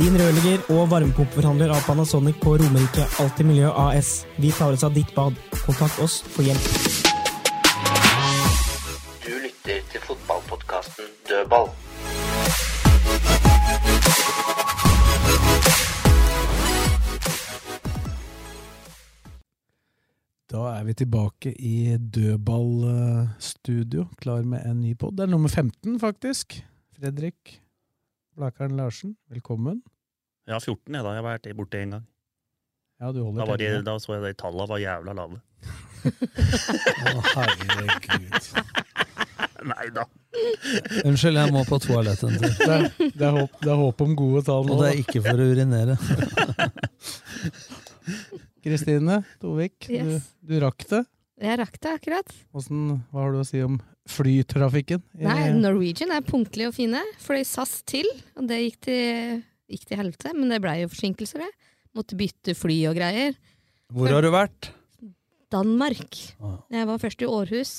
Din rørlegger og varmepumpeforhandler av Panasonic på Romerike Alltid Miljø AS. Vi tar oss av ditt bad. Kontakt oss for hjelp. Du lytter til fotballpodkasten Dødball. Da er vi tilbake i dødballstudio, klar med en ny pod. Det er nummer 15, faktisk. Fredrik Blakeren Larsen, velkommen. Ja, 14 jeg da. Jeg har vært borte en gang. Ja, du holder Da, var de, tellingen. da så jeg de tallene var jævla lave. Å, herregud. Nei da. Unnskyld, jeg må på toalettet en tur. Det er, det, er håp, det er håp om gode tall nå. Og det er ikke for å urinere. Kristine Tovik, Yes. du, du rakk det. Jeg rakk det akkurat. Hvordan, hva har du å si om flytrafikken? Nei, Norwegian er punktlige og fine. Fløy SAS til, og det gikk til, gikk til helvete. Men det blei jo forsinkelser, det. Måtte bytte fly og greier. Hvor har du vært? Danmark. Ah. Jeg var først i Århus.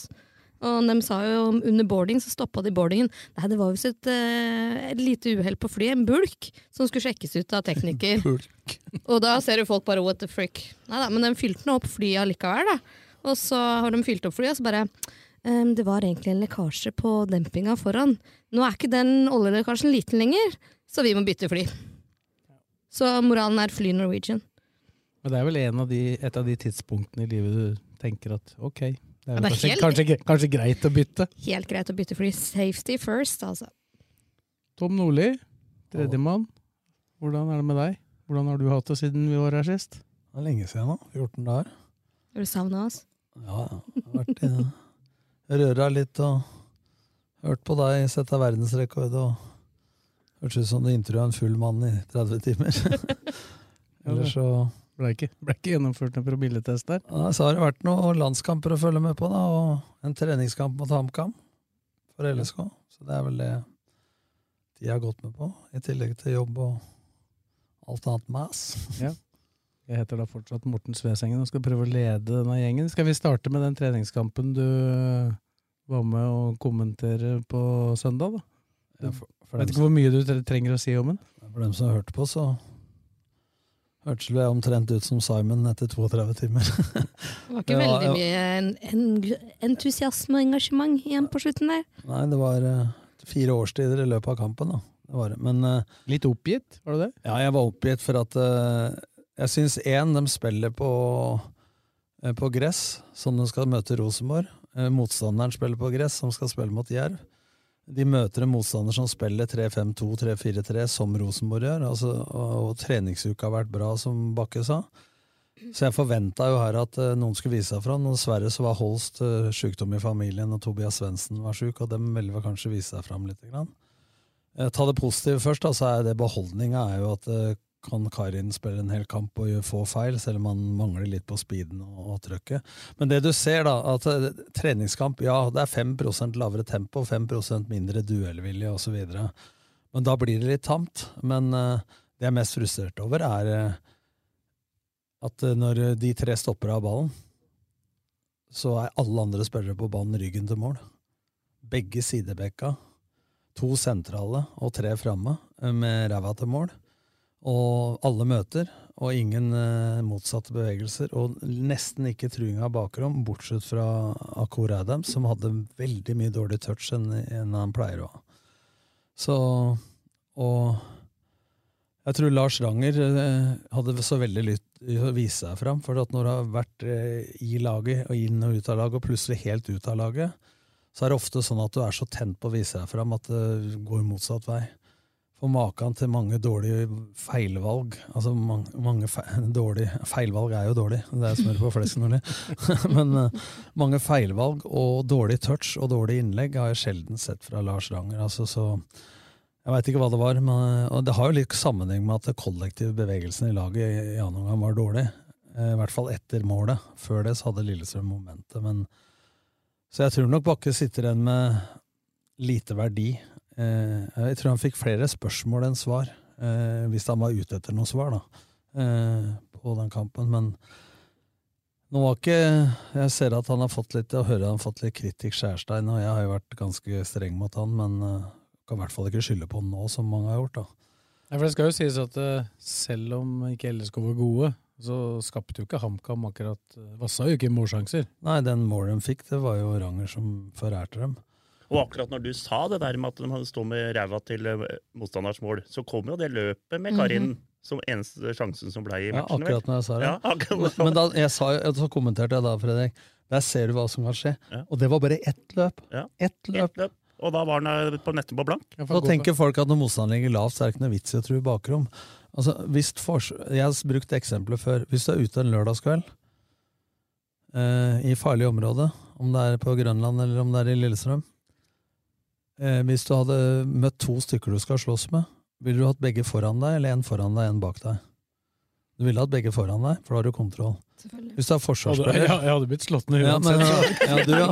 Og de sa jo om under boarding, så stoppa de boardingen. Nei, det var visst et, eh, et lite uhell på flyet, en bulk, som skulle sjekkes ut av tekniker. og da ser jo folk bare what the frick. Nei da, men de fylte nå opp flyet allikevel, da. Og så har de fylt opp flyet, og så bare ehm, Det var egentlig en lekkasje på dempinga foran. Nå er ikke den oljelekkasjen liten lenger, så vi må bytte fly. Så moralen er fly Norwegian. Men det er vel en av de, et av de tidspunktene i livet du tenker at ok, det er, det er kanskje, helt- kanskje, kanskje greit å bytte. Helt greit å bytte fly. Safety first, altså. Tom Nordli, tredjemann. Hvordan er det med deg? Hvordan har du hatt det siden vi var her sist? Det er lenge siden nå. 14 dager. Har du savna oss? Ja, ja. Jeg har vært i røra litt og hørt på deg sette verdensrekord og hørtes ut som du intervjua en full mann i 30 timer. Eller så Ble ikke, ble ikke gjennomført noen promilletest der. ja, Så har det vært noen landskamper å følge med på, da, og en treningskamp mot HamKam for LSK. Så det er vel det de har gått med på, i tillegg til jobb og alt annet mas. Ja. Jeg heter da fortsatt Morten Svesengen og skal prøve å lede denne gjengen. Skal vi starte med den treningskampen du øh, var med å kommentere på søndag, da? Ja, for- for Vet ikke hvor mye du trenger å si om den. For dem som hørte på, så hørtes jeg omtrent ut som Simon etter 32 timer. Det var ikke Ja, veldig ja. mye en, en, entusiasme og engasjement igjen på slutten der. Nei, det var eh, fire årstider i løpet av kampen, da. Det var det. Men eh, Litt oppgitt, var det det? ja, jeg var oppgitt for at eh, jeg syns én, de spiller på, eh, på gress, som de skal møte Rosenborg. Eh, motstanderen spiller på gress, som skal spille mot Jerv. De møter en motstander som spiller 3-5-2, 3-4-3, som Rosenborg gjør. Altså, og, og treningsuka har vært bra, som Bakke sa. Så jeg forventa jo her at uh, noen skulle vise seg fram. Dessverre så var Holst uh, sykdom i familien, og Tobias Svendsen var sjuk, og dem ville vel kanskje vise seg fram litt. Grann. Uh, ta det positive først, så er det beholdninga er jo at eh, kan Karin spille en hel kamp og gjøre få feil, selv om han mangler litt på speeden og, og trøkket. Men det du ser, da, at eh, treningskamp, ja, det er 5% lavere tempo, 5% mindre duellvilje osv. Men da blir det litt tamt. Men uh, det jeg er mest frustrert over, er uh, at når de tre stopper av ballen, så er alle andre spillere på banen ryggen til mål. Begge sidebekka, to sentrale og tre framme, med ræva til mål. Og alle møter, og ingen eh, motsatte bevegelser. Og nesten ikke truing av bakrom, bortsett fra Akor Adams, som hadde veldig mye dårlig touch enn en han pleier å ha. Så Og Jeg tror Lars Ranger eh, hadde så veldig lyst til å vise seg fram. For at når du har vært eh, i laget og inn og ut av laget, og plutselig helt ut av laget, så er det ofte sånn at du er så tent på å vise deg fram at det går motsatt vei. For maken til mange dårlige feilvalg Altså mange, mange feil, dårlige Feilvalg er jo dårlig, det er smør på flesk, Nordli. Men uh, mange feilvalg og dårlig touch og dårlig innlegg har jeg sjelden sett fra Lars Ranger. Altså, så jeg veit ikke hva det var, men og det har jo litt sammenheng med at den kollektive bevegelsen i laget i, annen omgang var dårlig. I hvert fall etter målet. Før det så hadde Lillestrøm momentet. Men, så jeg tror nok Bakke sitter igjen med lite verdi Eh, jeg tror han fikk flere spørsmål enn svar, eh, hvis han var ute etter noe svar, da, eh, på den kampen. Men nå var ikke Jeg ser at han har fått litt Jeg hører han har fått litt kritikk, Skjærstein, og jeg har jo vært ganske streng mot han, men kan i hvert fall ikke skylde på han nå, som mange har gjort. da. Ja, for Det skal jo sies at selv om ikke LSK var gode, så skapte jo ikke HamKam akkurat Vassa jo ikke målsjanser. Nei, den målet de fikk, det var jo Ranger som forærte dem. Og akkurat når du sa det der med at de står med ræva til motstanders mål, så kom jo det løpet med Karin mm -hmm. som eneste sjansen som ble i matchen. Ja, akkurat når jeg sa det. Ja, akkurat. Men da, jeg sa, så kommenterte jeg da, Fredrik, der ser du hva som kan skje. Ja. Og det var bare ett løp. Ja. Ett løp. Et løp. Og da var han på nettet på blank. Da tenker folk at når motstanderen ligger lavt, så er det ikke noe vits i å tro bakrom. Altså, hvis jeg har brukt eksempelet før. Hvis du er ute en lørdagskveld eh, i farlig område, om det er på Grønland eller om det er i Lillestrøm, Eh, hvis du hadde møtt to stykker du skal slåss med, ville du hatt begge foran deg, eller en foran deg, en bak deg? Du ville hatt begge foran deg, for da har du kontroll. Hvis du er forsvarsspiller ja, Jeg hadde blitt slått ned ja, men, ja, du, ja.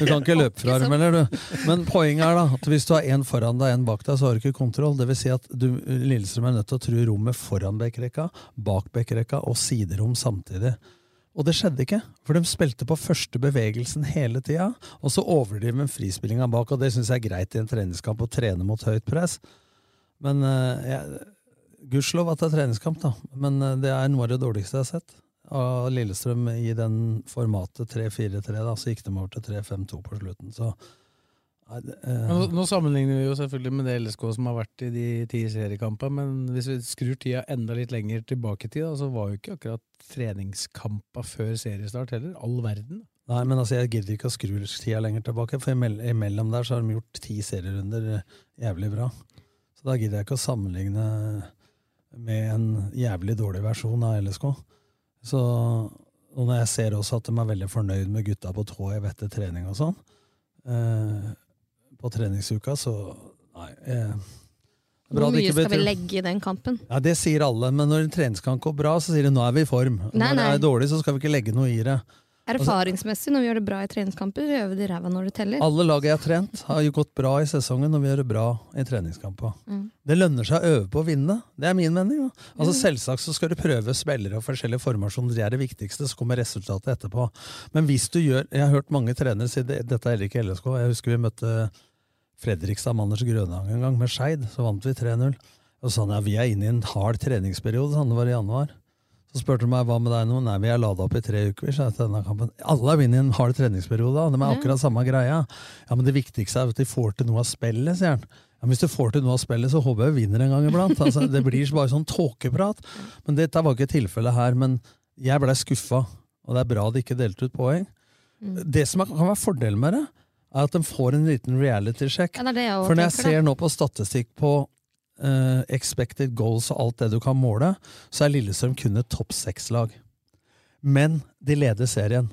du kan ikke løpe fra dem, eller du. Men poenget er da at hvis du har en foran deg, en bak deg, så har du ikke kontroll. Det vil si at du, Lillestrøm er nødt til å true rommet foran bekkerekka, bak bekkerekka og siderom samtidig. Og det skjedde ikke, for de spilte på første bevegelsen hele tida. Og så overdriver de frispillinga bak, og det syns jeg er greit i en treningskamp å trene mot høyt press. Men uh, Gudskjelov at det er treningskamp, da. Men uh, det er noe av det dårligste jeg har sett av Lillestrøm i den formatet 3-4-3. da, Så gikk de over til 3-5-2 på slutten. så nå, nå, sammenligner vi jo selvfølgelig med det LSK som har vært i de ti seriekampene, men hvis vi skrur tida enda litt lenger tilbake i tid, så var jo ikke akkurat treningskampa før seriestart heller. All verden. Nei, men altså, jeg gidder ikke å skru tida lenger tilbake, for imellom der så har de gjort ti serierunder jævlig bra. Så da gidder jeg ikke å sammenligne med en jævlig dårlig versjon av LSK. Så, og når jeg ser også at de er veldig fornøyd med gutta på tå etter trening og sånn, eh, på treningsuka, så nei. Eh, Hvor mye skal vi legge i den kampen? Ja, Det sier alle, men når en treningskamp går bra, så sier de nå er vi i form. Nei, når det er dårlig, så skal vi ikke legge noe i det. Erfaringsmessig, når vi gjør det bra i treningskamper, gjør vi det ræva når det teller. Alle lag jeg har trent, har jo gått bra i sesongen når vi gjør det bra i treningskamper. Mm. Det lønner seg å øve på å vinne. Det er min mening. Ja. Altså mm. Selvsagt så skal du prøve spillere og forskjellige formasjoner, det er det viktigste, så kommer resultatet etterpå. Men hvis du gjør Jeg har hørt mange trenere si det, dette er ikke LSK. Jeg husker vi møtte Fredrikstad Anders Grønang en gang med Skeid. Så vant vi 3-0. Og så sa han ja, vi er inne i en hard treningsperiode. Sånn det var i januar. Så spurte de meg hva med deg nå. Nei, vi er lada opp i tre uker. Så etter denne kampen. Alle er inne i en hard treningsperiode. Da. De er akkurat samme greia. Ja, Men det viktigste er at de får til noe av spillet, sier han. Ja, hvis du får til noe av spillet, så håper jeg vi vinner en gang iblant. Altså, det blir bare sånn tåkeprat. Men dette var ikke tilfellet her. Men jeg blei skuffa, og det er bra de ikke delte ut poeng. Mm. Det som kan være fordelen med det, er at de får en liten reality-sjekk. Ja, For når jeg ser nå på statistikk på uh, expected goals og alt det du kan måle, så er Lillestrøm kun et topp seks-lag. Men de leder serien.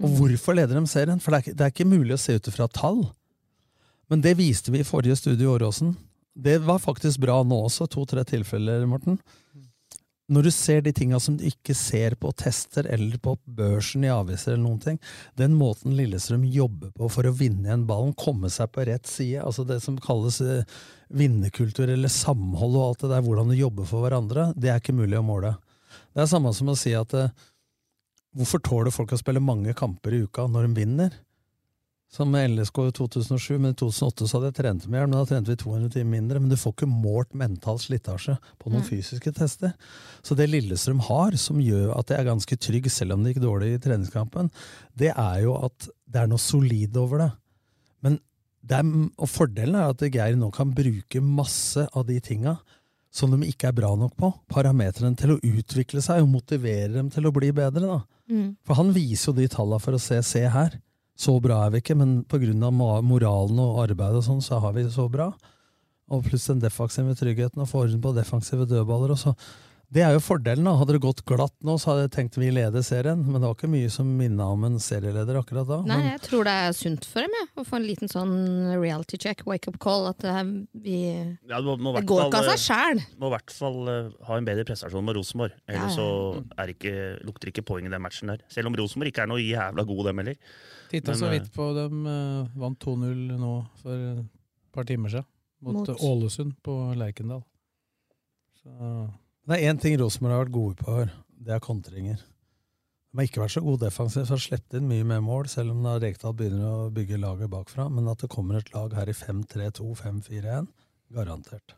Og mm. hvorfor leder de serien? For det er, det er ikke mulig å se ut fra tall. Men det viste vi i forrige studie i Åråsen. Det var faktisk bra nå også, to-tre tilfeller, Morten når du ser de tinga som du ikke ser på tester eller på børsen i aviser, eller noen ting, den måten Lillestrøm jobber på for å vinne igjen ballen, komme seg på rett side, altså det som kalles eh, vinnerkultur eller samhold og alt det der, hvordan du jobber for hverandre, det er ikke mulig å måle. Det er samme som å si at eh, hvorfor tåler folk å spille mange kamper i uka når de vinner? Som med LSK i 2007, men i 2008 så hadde jeg trent mer, men da trente vi 200 timer mindre. Men du får ikke målt mental slitasje på noen mm. fysiske tester. Så det Lillestrøm har, som gjør at jeg er ganske trygg, selv om det gikk dårlig i treningskampen, det er jo at det er noe solid over det. Men det er, og fordelen er at Geir nå kan bruke masse av de tinga som de ikke er bra nok på. Parametrene til å utvikle seg og motivere dem til å bli bedre. da. Mm. For han viser jo de tallene for å se se her. Så bra er vi ikke, men pga. moralen og arbeidet og sånn, så har vi det så bra. Og pluss den defensive tryggheten og få orden på defensive dødballer. og så det er jo fordelen. da. Hadde det gått glatt nå, så hadde jeg tenkt vi leder serien. Men det var ikke mye som minna om en serieleder akkurat da. Nei, Men, jeg tror det er sunt for dem, jeg. Å få en liten sånn reality check, wake up call. At det, her, vi, Ja, må, må det går ikke av eh, seg sjæl. Må i hvert fall eh, ha en bedre prestasjon med Rosenborg. Ellers Ja, ja. så er ikke, lukter ikke poeng i den matchen der. Selv om Rosenborg ikke er noe jævla god, dem heller. Titta så eh, vidt på dem. eh, vant 2-0 nå for et par timer siden. Mot, Mot- Ålesund på Lerkendal. Så Det er én ting Rosenborg har vært gode på her. Det er kontringer. De har ikke vært så gode defensivt, har sluppet inn mye mer mål, selv om da Rekdal begynner å bygge laget bakfra. Men at det kommer et lag her i 5-3-2, 5-4-1, garantert.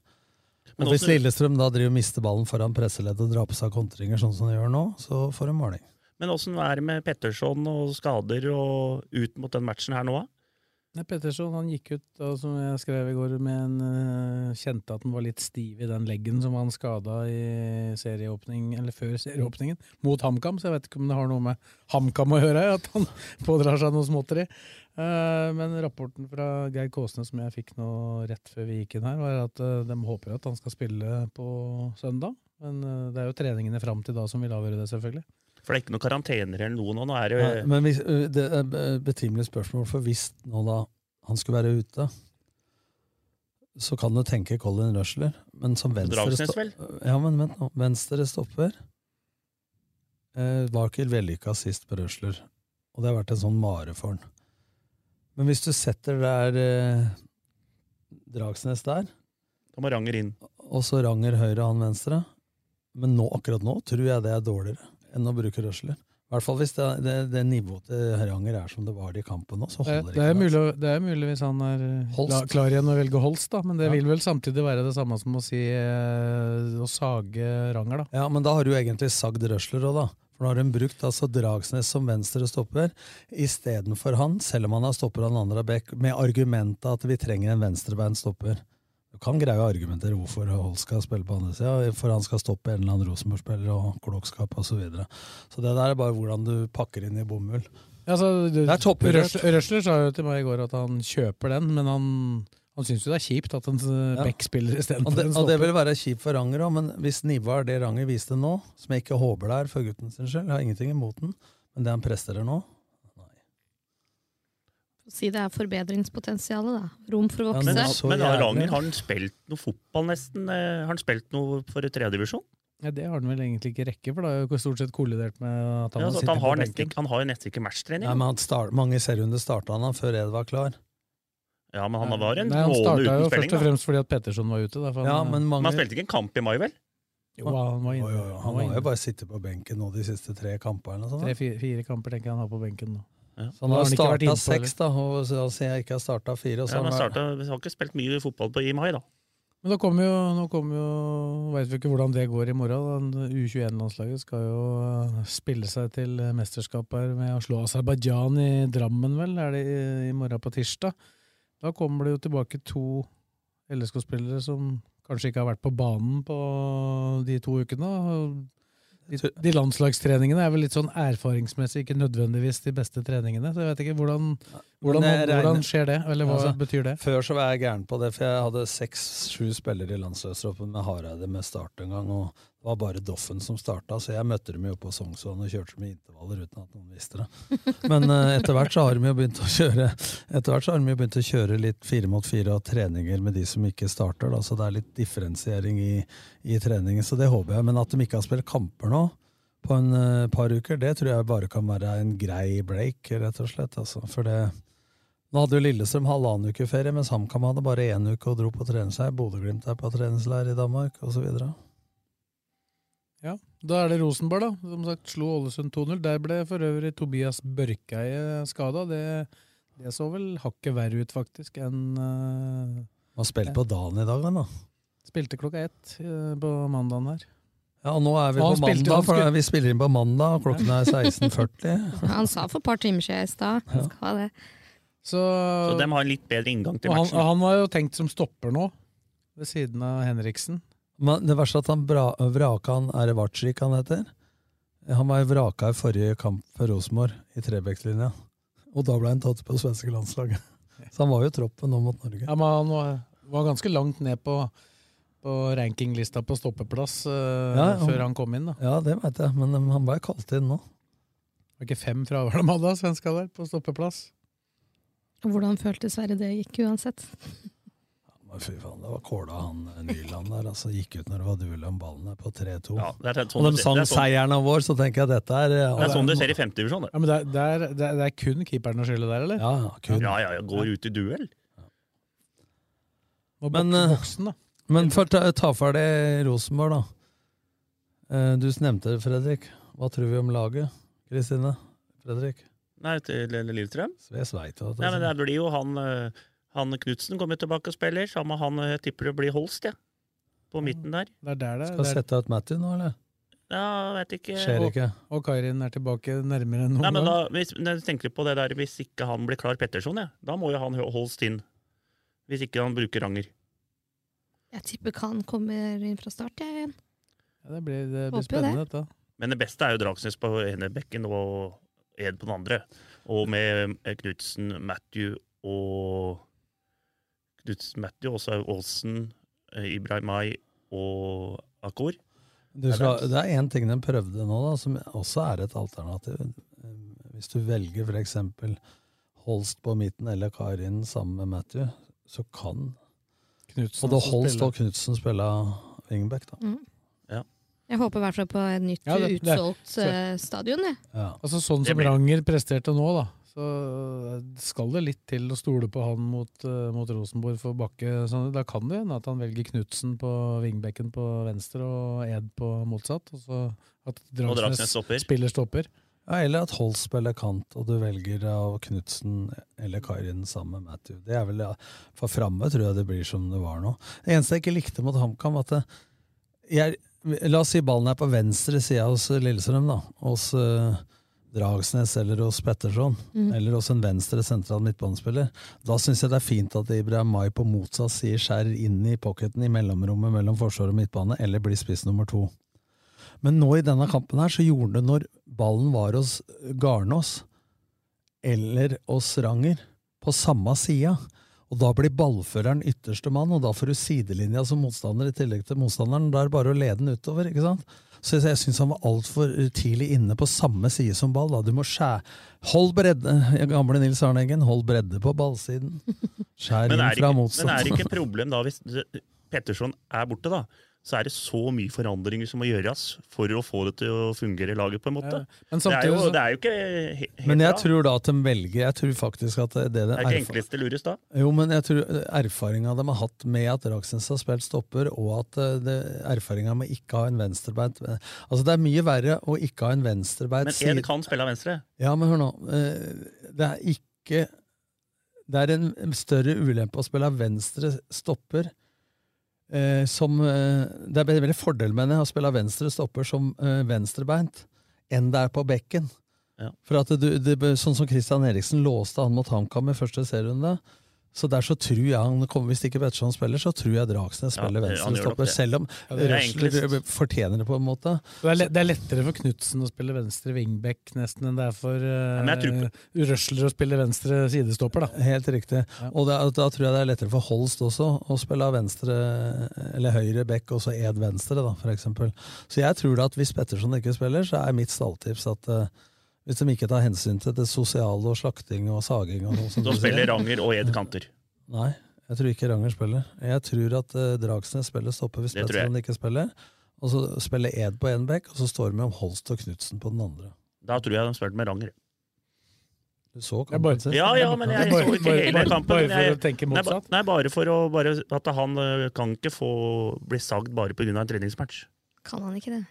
Men Og hvis Lillestrøm da driver mister ballen foran presseleddet og drar på seg kontringer, sånn som de gjør nå, så får de måling. Men åssen er det med Petterson og skader og ut mot den matchen her nå, da? Petterson han gikk ut, da, som jeg skrev i går, med en eh, Kjente at han var litt stiv i den leggen som han skada i serieåpning, eller før serieåpningen, mot HamKam. Så jeg vet ikke om det har noe med HamKam å gjøre, at han pådrar seg noe småtteri. Eh, men rapporten fra Geir Kåsne som jeg fikk nå rett før vi gikk inn her, var at eh, de håper at han skal spille på søndag. Men det er jo treningene fram til da som vil avgjøre det, selvfølgelig. For det er ikke noen karantener eller noe nå. Nå er det Nei, men hvis, det er et betimelig spørsmål, for hvis nå da han skulle være ute, så kan du tenke Colin Rushler, men som venstre Dragsnes. Ja, men vent nå. Venstre stopper eh, var ikke vellykka sist på Rushler, og det har vært en sånn mare for han. Men hvis du setter der eh, Dragsnes der, Da må Ranger inn. og så Ranger høyre, han venstre, men nå, akkurat nå tror jeg det er dårligere enn å bruke Rushler. I hvert fall hvis det, det, det nivået til Ranger er som det var i kampen nå, så holder det, er ikke. mulig, det er mulig hvis han er eh, klar igjen å velge Holst, da, men det Ja. vil vel samtidig være det samme som å si eh, å sage Ranger, da. Ja, men da har du egentlig sagd Røsler òg, da. For nå har hun brukt altså Dragsnes som venstre stopper istedenfor han, selv om han har stopper han andre back, med argumentet at vi trenger en venstrebeint stopper. Du kan greie å argumentere hvorfor Holt skal spille på andre sida, for han skal stoppe en eller annen Rosenborg-spiller og klokskap osv. Så, videre. så det der er bare hvordan du pakker inn i bomull. Ja, altså, Det er topprørt. Røsler, sa jo til meg i går at han kjøper den, men han, han syns jo det er kjipt at en eh, Ja. Beck spiller istedenfor det, stopper. og det vil være kjipt for Ranger òg, men hvis nivået er det Ranger viste nå, som jeg ikke håper det er for gutten sin skyld, jeg har ingenting imot den, men det han presterer nå Si det er forbedringspotensialet, da. Rom for å vokse. men Men, men har har han spilt noe fotball, nesten? Eh, Har han spilt noe for tredjedivisjon? Ja, det har han vel egentlig ikke rekke, for det har jo stort sett kollidert med at han Ja, har at han, har nesten, han har jo nesten ikke matchtrening. Ja, men han start, Mange serierunder starta han før Ed var klar. Ja, men han var en Nei, han måned starta uten jo spilling. først og da. fremst fordi at Petterson var ute. Da, for Ja, han, men mange, Men han spilte ikke en kamp i mai, vel? jo, han var inne. Oh, jo, jo. han var har jo bare sittet på benken nå de siste tre kampene. Da. Tre-fire fire kamper tenker jeg han har på benken nå. Så han har han ikke vært starta innpå, seks, da, og så sier jeg ikke har starta fire. Og så Ja, men har startet, han har ikke spilt mye fotball på i mai, da. Men da kommer jo, nå kommer jo Veit vi ikke hvordan det går i morgen. da. U21-landslaget skal jo eh, spille seg til eh, mesterskap her med å slå Aserbajdsjan i Drammen, vel? Er det i, i morgen på tirsdag? Da kommer det jo tilbake to LSK-spillere som kanskje ikke har vært på banen på de to ukene. De landslagstreningene er vel litt sånn erfaringsmessig ikke nødvendigvis de beste treningene. Så jeg vet ikke hvordan, hvordan, regner- hvordan skjer det, eller hva Altså, betyr det? Før så var jeg gæren på det, for jeg hadde seks-sju spillere i landslagstroppen med Hareide med start en gang, og det var bare Doffen som starta, så jeg møtte dem jo på Sognsvann og kjørte med intervaller uten at noen visste det. Men uh, etter hvert så har de jo begynt å kjøre Etter hvert så har de jo begynt å kjøre litt fire mot fire og treninger med de som ikke starter, da, så det er litt differensiering i, i treningen, så det håper jeg. Men at de ikke har spilt kamper nå, på en eh, par uker, det tror jeg bare kan være en grei break, rett og slett. Altså. For det, nå hadde jo Lillestrøm halvannen uke ferie, mens HamKam hadde bare én uke og dro på treningsleir. Bodø-Glimt er på treningsleir i Danmark, osv. Ja, Da er det Rosenborg, da. Som sagt slo Ålesund 2-0. Der ble for øvrig Tobias Børkeie skada. Det, det så vel hakket verre ut, faktisk, enn uh, Man spilte på dagen i dag, da. Spilte klokka ett uh, på mandagen her. Ja, og nå er vi Og på mandag, for vi spiller inn på mandag, og klokken er 16.40. Han sa for et par timer siden i stad. Han skal ha det. Så, Så de har en litt bedre inngang til matchen. han, han var jo tenkt som stopper nå, ved siden av Henriksen. Men det verste er at han bra, vraka han Er det Vartsvik han heter? Han var vraka i forrige kamp for Rosenborg, i Trebekk-linja. Og da ble han tatt på svenske landslaget. Så han var jo troppen nå mot Norge. Ja, men han var, var ganske langt ned på, på rankinglista på stoppeplass uh, Ja, ja. før han kom inn. da. Ja, det veit jeg, men um, han ble kalt inn nå. Det var ikke fem fravær de hadde, svenska der, på stoppeplass. Hvordan føltes Sverre det gikk uansett? Men Fy faen, det var kåla han eh, Nyland der. altså Gikk ut når det var duell om ballen der på 3-2. Ja, er sånn og de sang er sånn- seieren av vår, så tenker jeg at dette er ja, Det er sånn det ser i femtedivisjon. Ja, men det, er- det, er, det, er, det er kun keeperen å skylde der, eller? Ja, kun. Ja, ja, ja, går ut i duell. Ja. Men, eh, boksen, da. Men for ta, ta ferdig Rosenborg, da. Eh, Du nevnte det, Fredrik. Hva tror vi om laget? Kristine? Fredrik? Nei, til Lillestrøm. Sves veit jo Nei, men det blir jo han, eh, han Knutsen kommer tilbake og spiller. Sammen med han eh, jeg tipper det blir Holst, jeg. På midten der. Det er der det Skal det er. sette ut Matty nå, eller? Ja, vet ikke. Skjer ikke. Og, og Kairin er tilbake nærmere enn noen Nei, men da, hvis, når jeg tenker på det der, hvis ikke han blir klar Petterson, ja, da må jo han Holst inn. Hvis ikke han bruker Ranger. Jeg tipper Khan kommer inn fra start, jeg igjen. Ja, det blir, det blir spennende, det. dette. Men det beste er jo Dragsnes på ene bekken og Ed på den andre. Og med eh, Knutsen, Matthew og Knutsen, Matthew, og så er Aasen, eh, Ibrahimai og Akor. Du skal, det er én ting de prøvde nå, da, som også er et alternativ. Eh, Hvis du velger f.eks. Holst på midten eller Karin sammen med Matthew, så kan Knudsen både da Holst spille. og Knutsen spille wingback. da. Mm. Ja. Jeg håper i hvert fall på et nytt Ja, det- det- utsolgt så- eh, stadion. Jeg. Altså Sånn som Ranger presterte nå, da, så skal det litt til å stole på han mot, eh, mot Rosenborg for Bakke. Sånn, da kan det hende at han velger Knutsen på vingbekken på venstre og Ed på motsatt. Og så at Dragsnes spiller stopper. Ja, eller at Holst spiller kant, og du velger av Knutsen eller Karin sammen med Matthew. Det er vel, ja, For framme tror jeg det blir som det var nå. Det eneste jeg ikke likte mot HamKam, var at jeg, La oss si ballen er på venstre side hos Lillestrøm, da. Hos uh, Dragsnes eller hos Petterson. Mm. Eller hos en venstre sentral midtbanespiller. Da syns jeg det er fint at Ibrahim Mai på motsatt side skjærer inn i pocketen i mellomrommet mellom forsvar og midtbane, eller blir spiss nummer to. Men nå i denne kampen her så gjorde det når ballen var hos Garnås eller hos Ranger, på samme sida. Og da blir ballføreren ytterste mann, og da får du sidelinja som motstander i tillegg til motstanderen. Da er det bare å lede den utover. ikke sant? Så jeg, jeg syns han var altfor tidlig inne på samme side som ball. da. Du må skjære Hold bredde, gamle Nils Arneggen, hold bredde på ballsiden. Skjær inn fra motstanderen. men er det ikke et problem da hvis Petterson er borte, da? Så er det så mye forandringer som må gjøres for å få det til å fungere i laget, på en måte. Ja, men det, er jo, det er jo ikke he- helt Men jeg bra. tror da at de velger Jeg tror faktisk at det, det, Det er ikke enkleste lures da. Jo, men jeg tror erfaringa de har hatt med at Dragsnes har spilt stopper, og at eh, det, erfaringa med ikke ha en venstrebeint Altså, det er mye verre å ikke ha en venstrebeint Men Ed kan spille av venstre. Ja, men hør nå. eh, Det er ikke Det er en større ulempe å spille av venstre stopper eh, som eh, Det er veldig fordel, med å spille venstre stopper som eh, venstrebeint enn det er på bekken. Ja. For at du, det, Sånn som Christian Eriksen låste han mot HamKam i første serierunde. Så der så tror jeg han kommer, Hvis ikke Petterson spiller, så tror jeg Dragsnes spiller ja, venstrestopper. Selv om Ja, er Røsler fortjener det på en måte. Det er, det er lettere for Knutsen å spille venstre wingback nesten enn det er for uh, Røsler å spille venstre sidestopper. da. Helt riktig. Og da, da tror jeg det er lettere for Holst også å spille venstre eller høyre back og så Ed venstre, da, for eksempel. Så jeg tror da at hvis Petterson ikke spiller, så er mitt stalltips at eh, hvis de ikke tar hensyn til det sosiale og slakting og saging og som Da spiller Ranger og Ed kanter. Nei, jeg tror ikke Ranger spiller. Jeg tror at uh, Dragsnes spiller stopper hvis Det. Petterson ikke spiller. Og så spiller Ed på én bekk, og så står de om Holst og Knutsen på den andre. Da tror jeg de spilte med Ranger. Du så Det er bare- kampen? Ja, ja, men jeg så ikke bare- hele kampen. bare bare for å tenke motsatt? Nei, bare for å bare, At han eh, kan ikke få bli sagd bare pga. en treningsmatch. Kan han ikke det?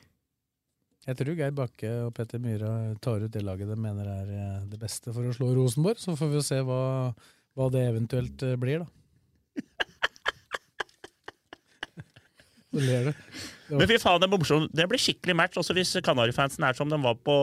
Jeg tror Geir Bakke og Petter Myhra tar ut det laget de mener er eh, det beste for å slå Rosenborg. Så får vi se hva, hva det eventuelt eh, blir, da. Ler du. Men fy faen, det er morsomt. Det blir skikkelig match også hvis Kanarifansen er som de var på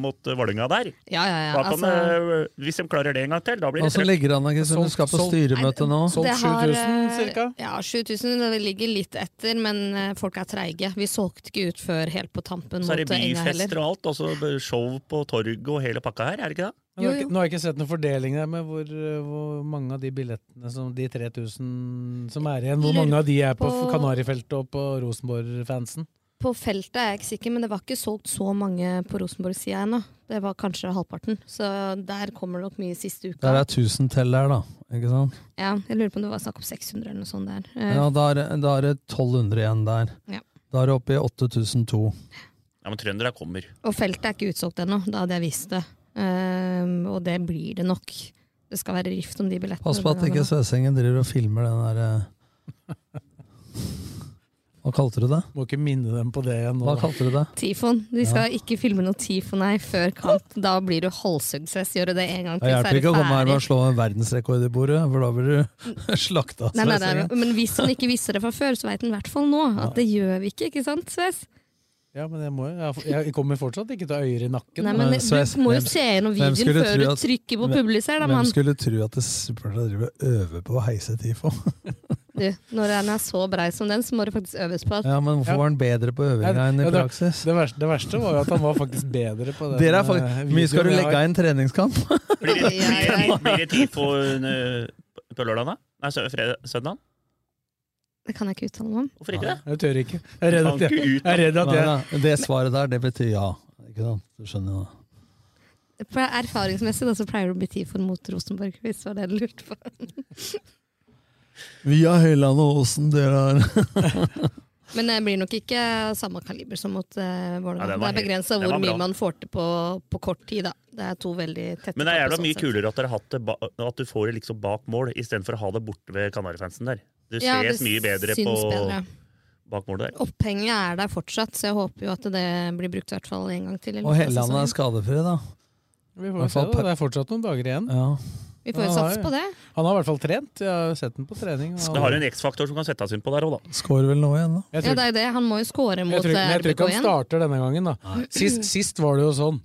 mot Vålerenga der. Ja, ja, ja. Altså, De, hvis de klarer det en gang til, da blir det Åssen ligger an an, Kristin? Du skal på styremøte nå. Solgt 7000 ca.? Ja, 7000. Det ligger litt etter, men eh, folk er treige. Vi solgte ikke ut før helt på tampen Så er det byfester og alt, og så show på torget og hele pakka her, er det ikke det? Men nå, har jeg ikke, nå har jeg ikke sett noen fordeling der med hvor, eh, hvor mange av de billettene som de 3000 som er igjen, hvor mange av de er på, på- Kanarifeltet og på Rosenborg-fansen? På feltet er jeg ikke sikker, men det var ikke solgt så mange på Rosenborg-sida ennå. Det var kanskje halvparten, så der kommer det nok mye siste uka. Der er 1000 til der, da. Ikke sant? Ja, jeg lurer på om det var snakk om 600 eller noe sånt der. Eh, Ja, da er, det- da er det 1200 igjen der. Ja. Da er det oppe i 8002. Ja, men trøndere kommer. Og feltet er ikke utsolgt ennå, da hadde jeg visst det. Ehm, og det blir det nok. Det skal være rift om de billettene. Pass på at ikke Svesengen driver og filmer den der eh, Hva kalte du det? Må ikke minne dem på det igjen nå. Hva kalte du det? Tifon. De skal Ja. ikke filme noe tifon nei, før kamp. Da blir du halshuggsess. Gjør du det en gang til, så hjelper er du ikke å komme her med å slå en verdensrekord i bordet, for da blir du slakta. Nei, nei, nei, men hvis han ikke visste det fra før, så veit han i hvert fall nå at det gjør vi ikke. ikke sant, Sves? Ja, men jeg, må, jeg, jeg kommer fortsatt ikke til å øyer i nakken. Nei, men Sves, Du må jo se gjennom videoen før du at- trykker på hvem- publiser. Da, Hvem skulle tro at det supportere driver og øver på å heise TIFO? Du, når den er så brei som den, så må det faktisk øves på. Ja, men hvorfor var han bedre på øvinga enn i Ja, det- praksis? Det verste, det verste var jo at han var faktisk bedre på den. Dere er eh, faktisk, mye skal du legge av i en treningskamp? Blir det, blir blir det på, eh, lørdag, da? Nei, søndag? Det kan jeg ikke uttale meg om. Hvorfor ikke det? Jeg tør ikke. Jeg er redd at jeg, jeg, er redd at jeg nei, det svaret der, det betyr ja. Ikke sant? Du skjønner jo det. Erfaringsmessig da, så pleier det å bli tid for mot Rosenborg, hvis det var det du lurte på. Via Høyland og Åsen, det der. Men det blir nok ikke samme kaliber som mot uh, Ja, Vålerenga. det er begrensa hvor mye man får til på, på kort tid. da. Det er to veldig tette Men det er jævla sånn mye kulere at, dere hatt det ba, at du får det liksom bak mål, istedenfor å ha det borte ved Kanarifansen der. Det Ja, ses det mye bedre på bedre. bakmålet der. Opphenget er der fortsatt, så jeg håper jo at det blir brukt i hvert fall en gang til. Og Helland er skadefri, da. Vi får se, da. Det er fortsatt noen dager igjen. Ja. Vi får jo sats satse på det. Han har i hvert fall trent. Jeg har sett den på trening. og Det har en X-faktor som kan settes inn på der òg, da. Skårer vel nå igjen, da. Tror... Ja, det er det. Han må jo score mot tror, men jeg tror RBK ikke han igjen. starter denne gangen. da. Sist, sist var det jo sånn.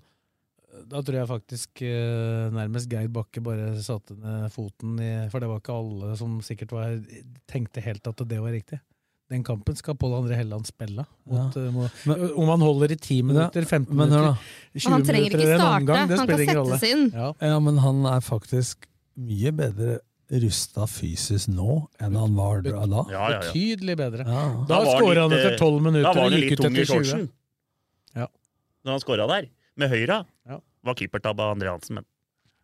Da tror jeg faktisk eh, nærmest Geir Bakke bare satte ned foten i For det var ikke alle som sikkert var, tenkte helt at det var riktig. Den kampen skal Pål André Helland spille. Mot, ja. må, om han holder i 10 minutter, 15 Men minutter, da. 20 Han trenger minutter ikke eller en starte, omgang, det han kan spiller ingen rolle. inn. Ja. Ja, men han er faktisk mye bedre rusta fysisk nå enn han var da. da. Ja, ja, ja. Betydelig bedre. Ja. Da skåra han etter eh, 12 minutter Da var han litt tung i etter 20. shortsen. Ja. Når han skåra der, med høyra. Var keepertabbe av André Hansen. Men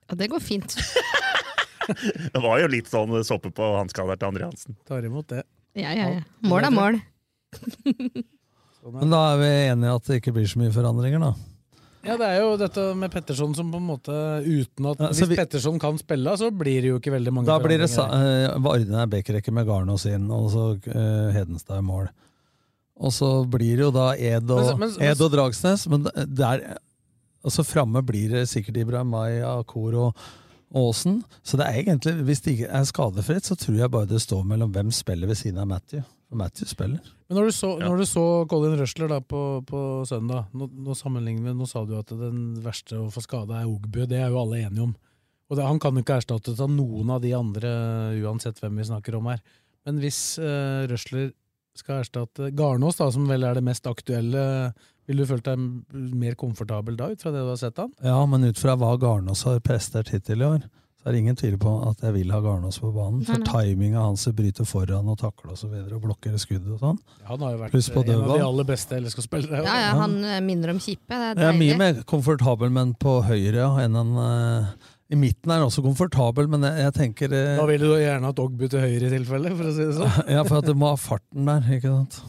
Ja, det går fint. det var jo litt sånn såpe på hanska der til André Hansen. Tar imot det. Ja, ja, ja. Mål er mål. Men da er vi enige at det ikke blir så mye forandringer, da. Ja, det er jo dette med Petterson som på en måte uten at Ja, så Hvis vi- Petterson kan spille, så blir det jo ikke veldig mange Da blir det sa- forandringer. eh, Vardene er backrekke med Garnås inn, og så eh, Hedenstad i mål. Og så blir det jo da Ed og, Men- men- Ed og Dragsnes, men der Altså framme blir det sikkert Ibrahim May, Akor og Aasen. Så det er egentlig, hvis det ikke er skadefritt, så tror jeg bare det står mellom hvem spiller ved siden av Matthew. For Matthew spiller. Men når du så, når du så Colin Rushler da på, på søndag, nå, nå sammenligner vi, nå sa du at den verste å få skade er Ogbu, det er jo alle enige om. Og det, Han kan jo ikke erstattes av noen av de andre, uansett hvem vi snakker om her. Men hvis uh, Rushler skal erstatte Garnås, da, som vel er det mest aktuelle, vil du følt deg mer komfortabel da, ut fra det du har sett han? Ja, men ut fra hva Garnås har prestert hittil i år, så er det ingen tvil på at jeg vil ha Garnås på banen. For timinga hans bryter foran og takle og så videre, og blokkere skudd og sånn. Han har jo vært en av de aller beste LSK-spillere. Ja, ja, han eh, minner om Kippe. Det er deilig. Jeg er mye mer komfortabel men på høyre ja, enn han eh, I midten er han også komfortabel, men jeg, jeg tenker eh, Da vil du gjerne hatt Ogbu til høyre i tilfelle, for å si det sånn. Ja, for at du må ha farten der, ikke sant?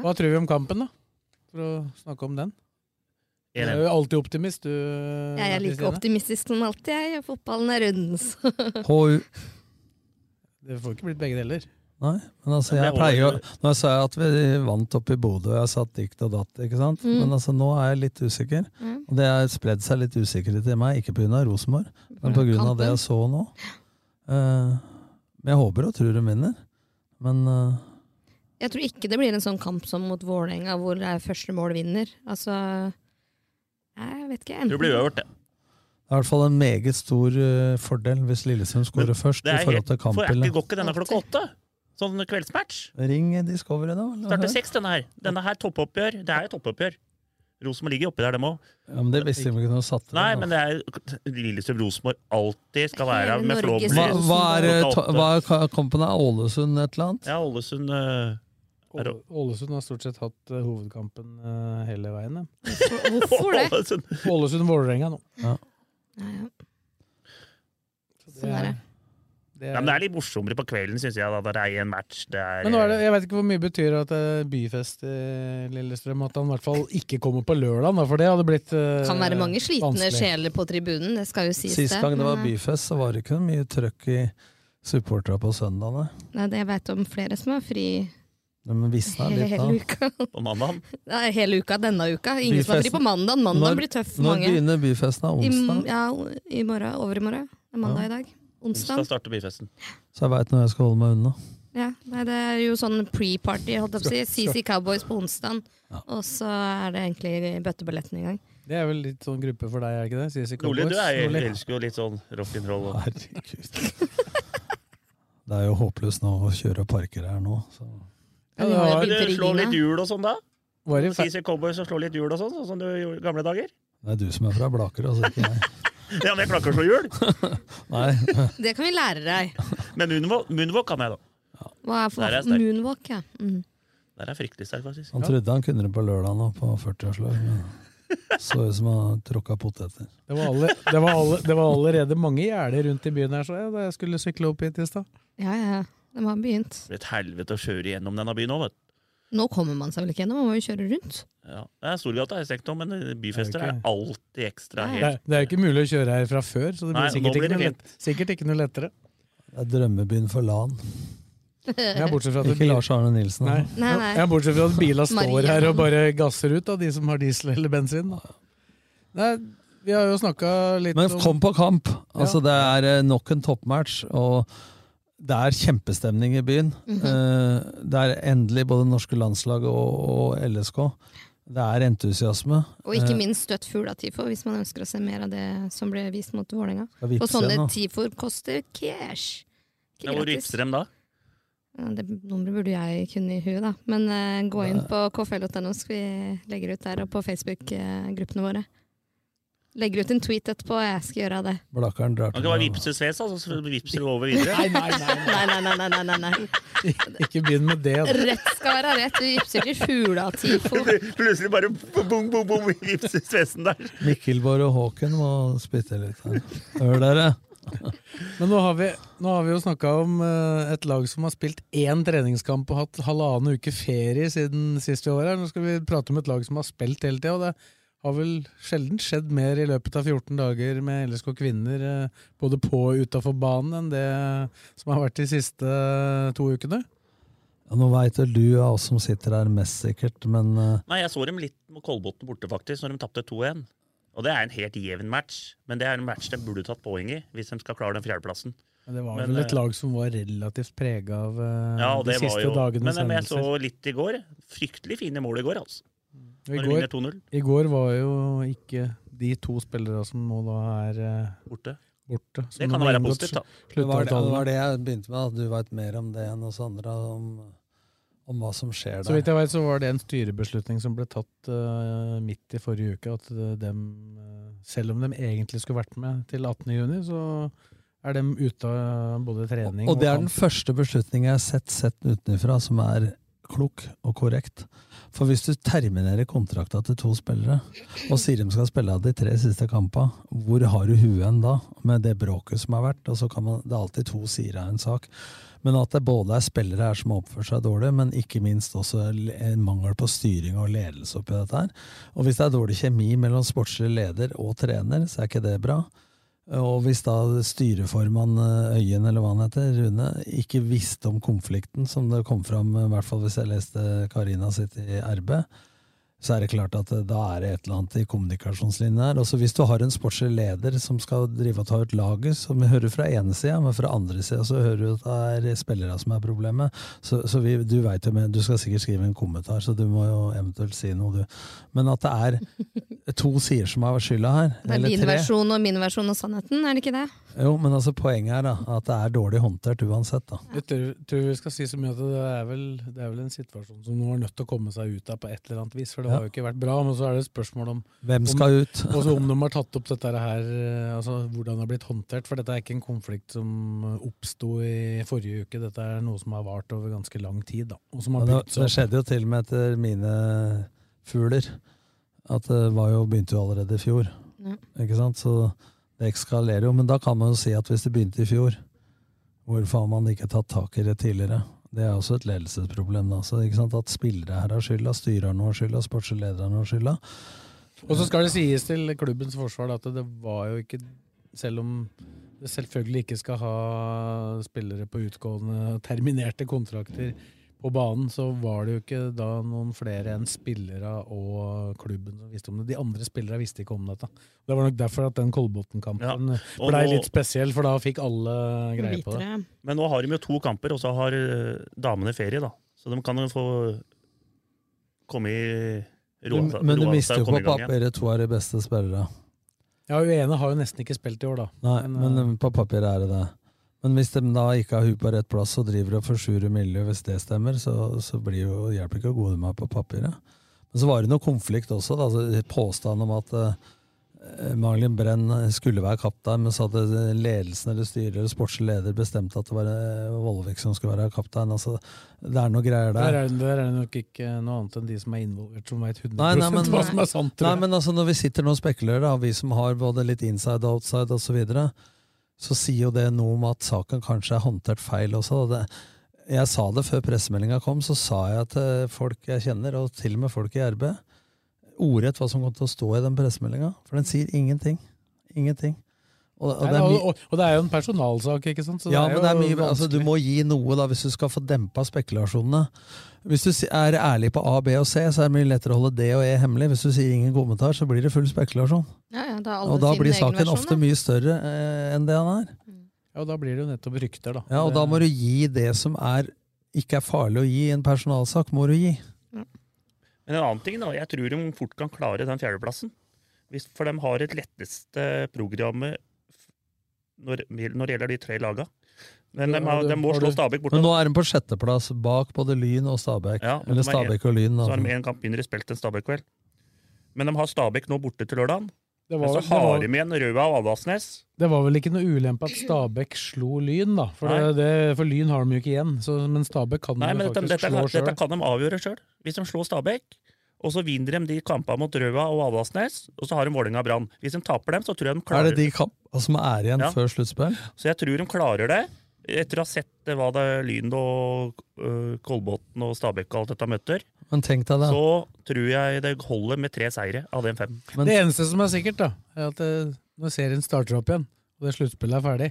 Hva tror vi om kampen, da? For å snakke om den. Du er jo alltid optimist, du. Jeg er like optimistisk som alltid, jeg. Fotballen er rundens. HU. Det får ikke blitt begge deler. Nei, men altså, jeg pleier jo Nå sa jeg at vi vant oppe i Bodø, og jeg satt dikt og datt, ikke sant? Mm. Men altså, nå er jeg litt usikker. Mm. Og det har spredd seg litt usikkerhet i meg, ikke pga. Rosenborg, men pga. det jeg så nå. Uh, Men jeg håper og tror de vinner. Men eh, Jeg tror ikke det blir en sånn kamp som mot Vålerenga, hvor det er første mål vinner. Altså Jeg vet ikke. Det blir uavgjort, det. det er i hvert fall en meget stor uh, fordel hvis Lillesund skårer først. I forhold til til for jeg ikke, går ikke denne klokka åtte? Sånn kveldsmatch? Ring Discovery, da. Starter seks, denne her. Denne her toppoppgjør. Det er jo toppoppgjør. Rosenborg ligger oppi der, dem òg. Ja, men det visste vi ikke noe satt det. Nei, da. men det er Lillestrøm-Rosenborg alltid skal være med Norges hva, hva er, eh, hva er kampen? er Ålesund et eller annet? Ja, Ålesund eh, det- Ålesund har stort sett hatt eh, hovedkampen eh, hele veien. Hvorfor det? Ålesund. Ålesund-Vålerenga nå. Ja. Ja, ja. Så Sånn er det. det Ja, men det er litt morsommere på kvelden, syns jeg. da, Der det er en match. Det er, Men nå er det, jeg vet ikke hvor mye betyr at det er byfest i Lillestrøm. At han i hvert fall ikke kommer på lørdag, da, for det hadde blitt eh, Kan være mange slitne vanskelig. sjeler på tribunen, det skal jo sies. Sist gang det var eh, byfest, så var det ikke mye trøkk i supporterne på søndagene. Nei, det jeg vet om flere som har fri De visna litt da. uka. På mandag. Nei, hele uka denne uka. Ingen som har fri på mandag. Mandag Når- blir tøff for Når begynner byfesten? Onsdag? I, Onsdag? ja, i morgen. Over i morgen. Det er mandag i dag. Onsdag Onsdag. starter byfesten. Så jeg veit når jeg skal holde meg unna. Ja, nei, det er jo sånn pre-party, holdt jeg på å si. CC Cowboys på onsdag. Og så er det egentlig bøtteballetten i gang. Det er vel litt sånn gruppe for deg, er ikke det? CC Nordli, du er, Nordli. elsker jo litt sånn rock'n'roll. og- Herregud. Det er jo håpløst nå å kjøre parker her nå. Så. Ja, det har jo Du slår litt hjul og sånn, da? Var det fe- CC Cowboys og slår litt hjul og sånn, sånn som du gjorde i gamle dager? Det er du som er fra Blaker, altså ikke jeg. Ja, men jeg klarer ikke å slå hjul! Nei. Det kan vi lære deg. Men moonwalk, moonwalk kan jeg, da. Hva er for er moonwalk? Ja. Mm. Der er fryktelig sterk, faktisk. Han trodde han kunne det på lørdag nå, på 40-årslag. Så ut som han tråkka poteter. Det var, alle, det, var alle, det var allerede mange gjerder rundt i byen her, så jeg, da jeg skulle sykle opp hit i stad. ja, ja. De har begynt. Det blir et helvete å kjøre gjennom denne byen nå, vet du. Nå kommer man seg vel ikke gjennom, man må jo kjøre rundt. Ja. Det er Storgata stekt om, men byfester Det er er alltid ekstra Det, er- det er ikke mulig å kjøre her fra før, så det blir Nei, sikkert, blir ikke det noe lett, sikkert ikke noe lettere. Det er drømmebyen for LAN. Ja, bortsett fra at Ikke Lars Arne Nilsen. Nei. Nei, nei. Ja, bortsett fra at bila står her og bare gasser ut, da, de som har diesel eller bensin. Da. Nei, vi har jo snakka litt Men om kom på kamp! Altså, Det er eh, nok en toppmatch, og det er kjempestemning i byen. Mm -hmm. Det er endelig både norske landslag og, og LSK. Det er entusiasme. Og ikke Eh, minst støtt Fugla-tifo, hvis man ønsker å se mer av det som ble vist mot Vålerenga. Og sånne igjen, tifoer koster cash. Ikke Ja, hvor vipser dem da? Ja, det nummeret burde jeg kunne i huet, da. Men uh, gå inn på kfl.no, så vi legger ut der, og på Facebook-gruppene våre. Legger ut en tweet etterpå, og jeg skal gjøre det. Blakkaren drar Man til kan bare vippse Sves, altså, så vipser du over videre. Nei, nei, nei, Nei, nei, nei, nei, nei, ikke begynn med det. Da. Rett skal være rett. Du vipser til Fugla-tifo. Plutselig bare bom, bom, bom, vipser Svesen der. Mikkelborg og Håken må spytte litt her. Hør dere! Men nå har vi, nå har vi jo snakka om eh, et lag som har spilt én treningskamp og hatt halvannen uke ferie siden sist vi var her. Nå skal vi prate om et lag som har spilt hele tida, har vel sjelden skjedd mer i løpet av 14 dager med LSK kvinner, eh, både på og utafor banen, enn det som har vært de siste eh, to ukene. Ja, nå veit vel du av oss som sitter her mest sikkert, men eh, Nei, jeg så dem litt med Kolbotn borte, faktisk, når de tapte 2-1. Og det er en helt jevn match, men det er en match de burde tatt poeng i, hvis de skal klare den fjerdeplassen. Men det var Men, vel et lag som var relativt prega av Ja, de siste jo dagenes Men, men jeg så litt i går. Fryktelig fine mål i går, altså. I Når går, vinner 2-0. I går var jo ikke de to spillere som nå da er eh, Borte. borte. Det kan være positivt, da. det var det, det var det jeg begynte med, at du veit mer om det enn oss andre. Om, om hva som skjer der. Så vidt jeg vet, så var det en styrebeslutning som ble tatt uh, midt i forrige uke. At de, eh, selv om de egentlig skulle vært med til 18.6, så er de ute av både trening Og det er den første beslutningen jeg har sett sett utenfra som er klok og korrekt. For hvis du terminerer kontrakta til to spillere, og sier de skal spille av de tre siste kampene, hvor har du huet da, med det bråket som har vært? Og så kan man, Det er alltid to sider av en sak. Men at det både er spillere her som har oppført seg dårlig, men ikke minst også en mangel på styring og ledelse oppi dette her. Og hvis det er dårlig kjemi mellom sportslig leder og trener, så er ikke det bra. Og hvis da styreformann eh, Øyen, eller hva han heter, Rune, ikke visste om konflikten, som det kom fram, i hvert fall hvis jeg leste Karina sitt i RB, så er det klart at eh, da er det et eller annet i kommunikasjonslinjen her. Også hvis du har en sportslig leder som skal drive og ta ut laget, som vi hører fra ene sida, men fra andre sida så hører du at det er spillere som er problemet. Så, så vi, du vet jo, men du skal sikkert skrive en kommentar, så du må jo eventuelt si noe, du. Men at det er to sider som har skylda her, Det er din tre versjon og min versjon og sannheten, er det ikke det? Jo, men altså poenget er da, at det er dårlig håndtert uansett. da. Jeg tror, tror vi skal si så mye at det er, vel, det er vel en situasjon som nå er nødt til å komme seg ut av på et eller annet vis. For det. Har jo ikke vært bra. Men så er det et spørsmål om Hvem skal om, ut? også om de har tatt opp dette her, eh, altså hvordan det har blitt håndtert. For dette er ikke en konflikt som oppsto i forrige uke. Dette er noe som har vart over ganske lang tid. da. Og som har ja, det, det skjedde jo til og med etter mine fugler. At det var jo, begynte jo allerede i fjor. Ja. Ikke sant? Så det ekskalerer jo. Men da kan man jo si at hvis det begynte i fjor, hvorfor har man ikke tatt tak i det tidligere? Det er også et ledelsesproblem. da. Så, ikke sant? At spillere her har skylda, styrerne har skylda, sportslederne har skylda. Og så skal det sies til klubbens forsvar at det var jo ikke Selv om det selvfølgelig ikke skal ha spillere på utgående terminerte kontrakter på banen, så var det jo ikke da noen flere enn spillere og klubben som visste om det. De andre spillere visste ikke om dette. Det var nok derfor at den Kolbotn-kampen ja. blei litt spesiell, for da fikk alle greie på det. Men nå har de jo to kamper, og så har eh, damene ferie, da. Så de kan jo få komme i roa av seg men du mister jo på papiret to av de beste spillere. Ja, hun ene har jo nesten ikke spilt i år, da. Nei, Men, men, på papiret er det det. Men hvis de da ikke har huet på rett plass og driver og forsurer miljøet, hvis det stemmer, så, så blir jo, hjelper det ikke å gode de er på papiret. Men så var det noe konflikt også. Da, altså, påstanden om at uh, Malin Brenn skulle være kaptein, men så hadde ledelsen eller styret eller sportslig leder bestemt at det var eh, Vollvik som skulle være kaptein. Altså, det er noe greier Der der. er, der er det nok ikke noe annet enn de som er involvert, som veit 100 Nei, nei, men, hva som er sant. nei, men altså når vi sitter nå og spekulerer, da, vi som har både litt inside og outside osv., så, videre, så sier jo det noe om at saken kanskje er håndtert feil også. og Det, jeg sa det før pressemeldinga kom, så sa jeg til folk jeg kjenner, og til og med folk i RB, ordrett hva som kommer til å stå i den pressemeldinga. For den sier ingenting. Ingenting. Og, og Nei, det er og, mye og, og det er jo en personalsak, ikke sant? Så ja, det er men det er mye, altså, du må gi noe da, hvis du skal få dempa spekulasjonene. Hvis du er ærlig på A, B og C, så er det mye lettere å holde D og E hemmelig. Hvis du sier ingen kommentar, så blir det full spekulasjon. Ja, ja, det er alle Og da blir saken versjon, ofte da. mye større eh, enn det han er. Ja, og da blir det jo nettopp rykter, da. Ja, og Det- da må du gi det som er, ikke er farlig å gi i en personalsak, må du gi. Men en annen ting, da. Jeg tror de fort kan klare den fjerdeplassen. Hvis, for de har et letteste programmet når, når det gjelder de tre laga. Men de, har, de må slå Stabæk borte. Men nå er de på sjetteplass, bak både Lyn og Stabæk. Ja, Eller er Stabæk og Lyn. Så har de én kamp mindre spilt enn Stabæk-kveld. Men de har Stabæk nå borte til lørdagen. Det Men så har de igjen Røa og Avaldsnes. Det var vel ikke noe ulempe at Stabæk slo Lyn, da. For, det, det, for Lyn har de jo ikke igjen. Så, men Stabæk kan Nei, de faktisk dette, slå sjøl. dette kan de avgjøre sjøl. Hvis de slår Stabæk, og så vinner de de kampene mot Røa og Avaldsnes, og så har de Vålerenga og Brann. Hvis de taper dem, så tror jeg de Er klarer det de kampene som er igjen Ja. før sluttspill? Så jeg tror de klarer det. Etter å ha sett eh, hva det Lyn og øh, Kolbotn og Stabæk og alt dette møter, Men tenk deg det. så tror jeg det holder med tre seire av den fem. det eneste som er sikkert, da, er at eh, når serien starter opp igjen, og det sluttspillet er ferdig,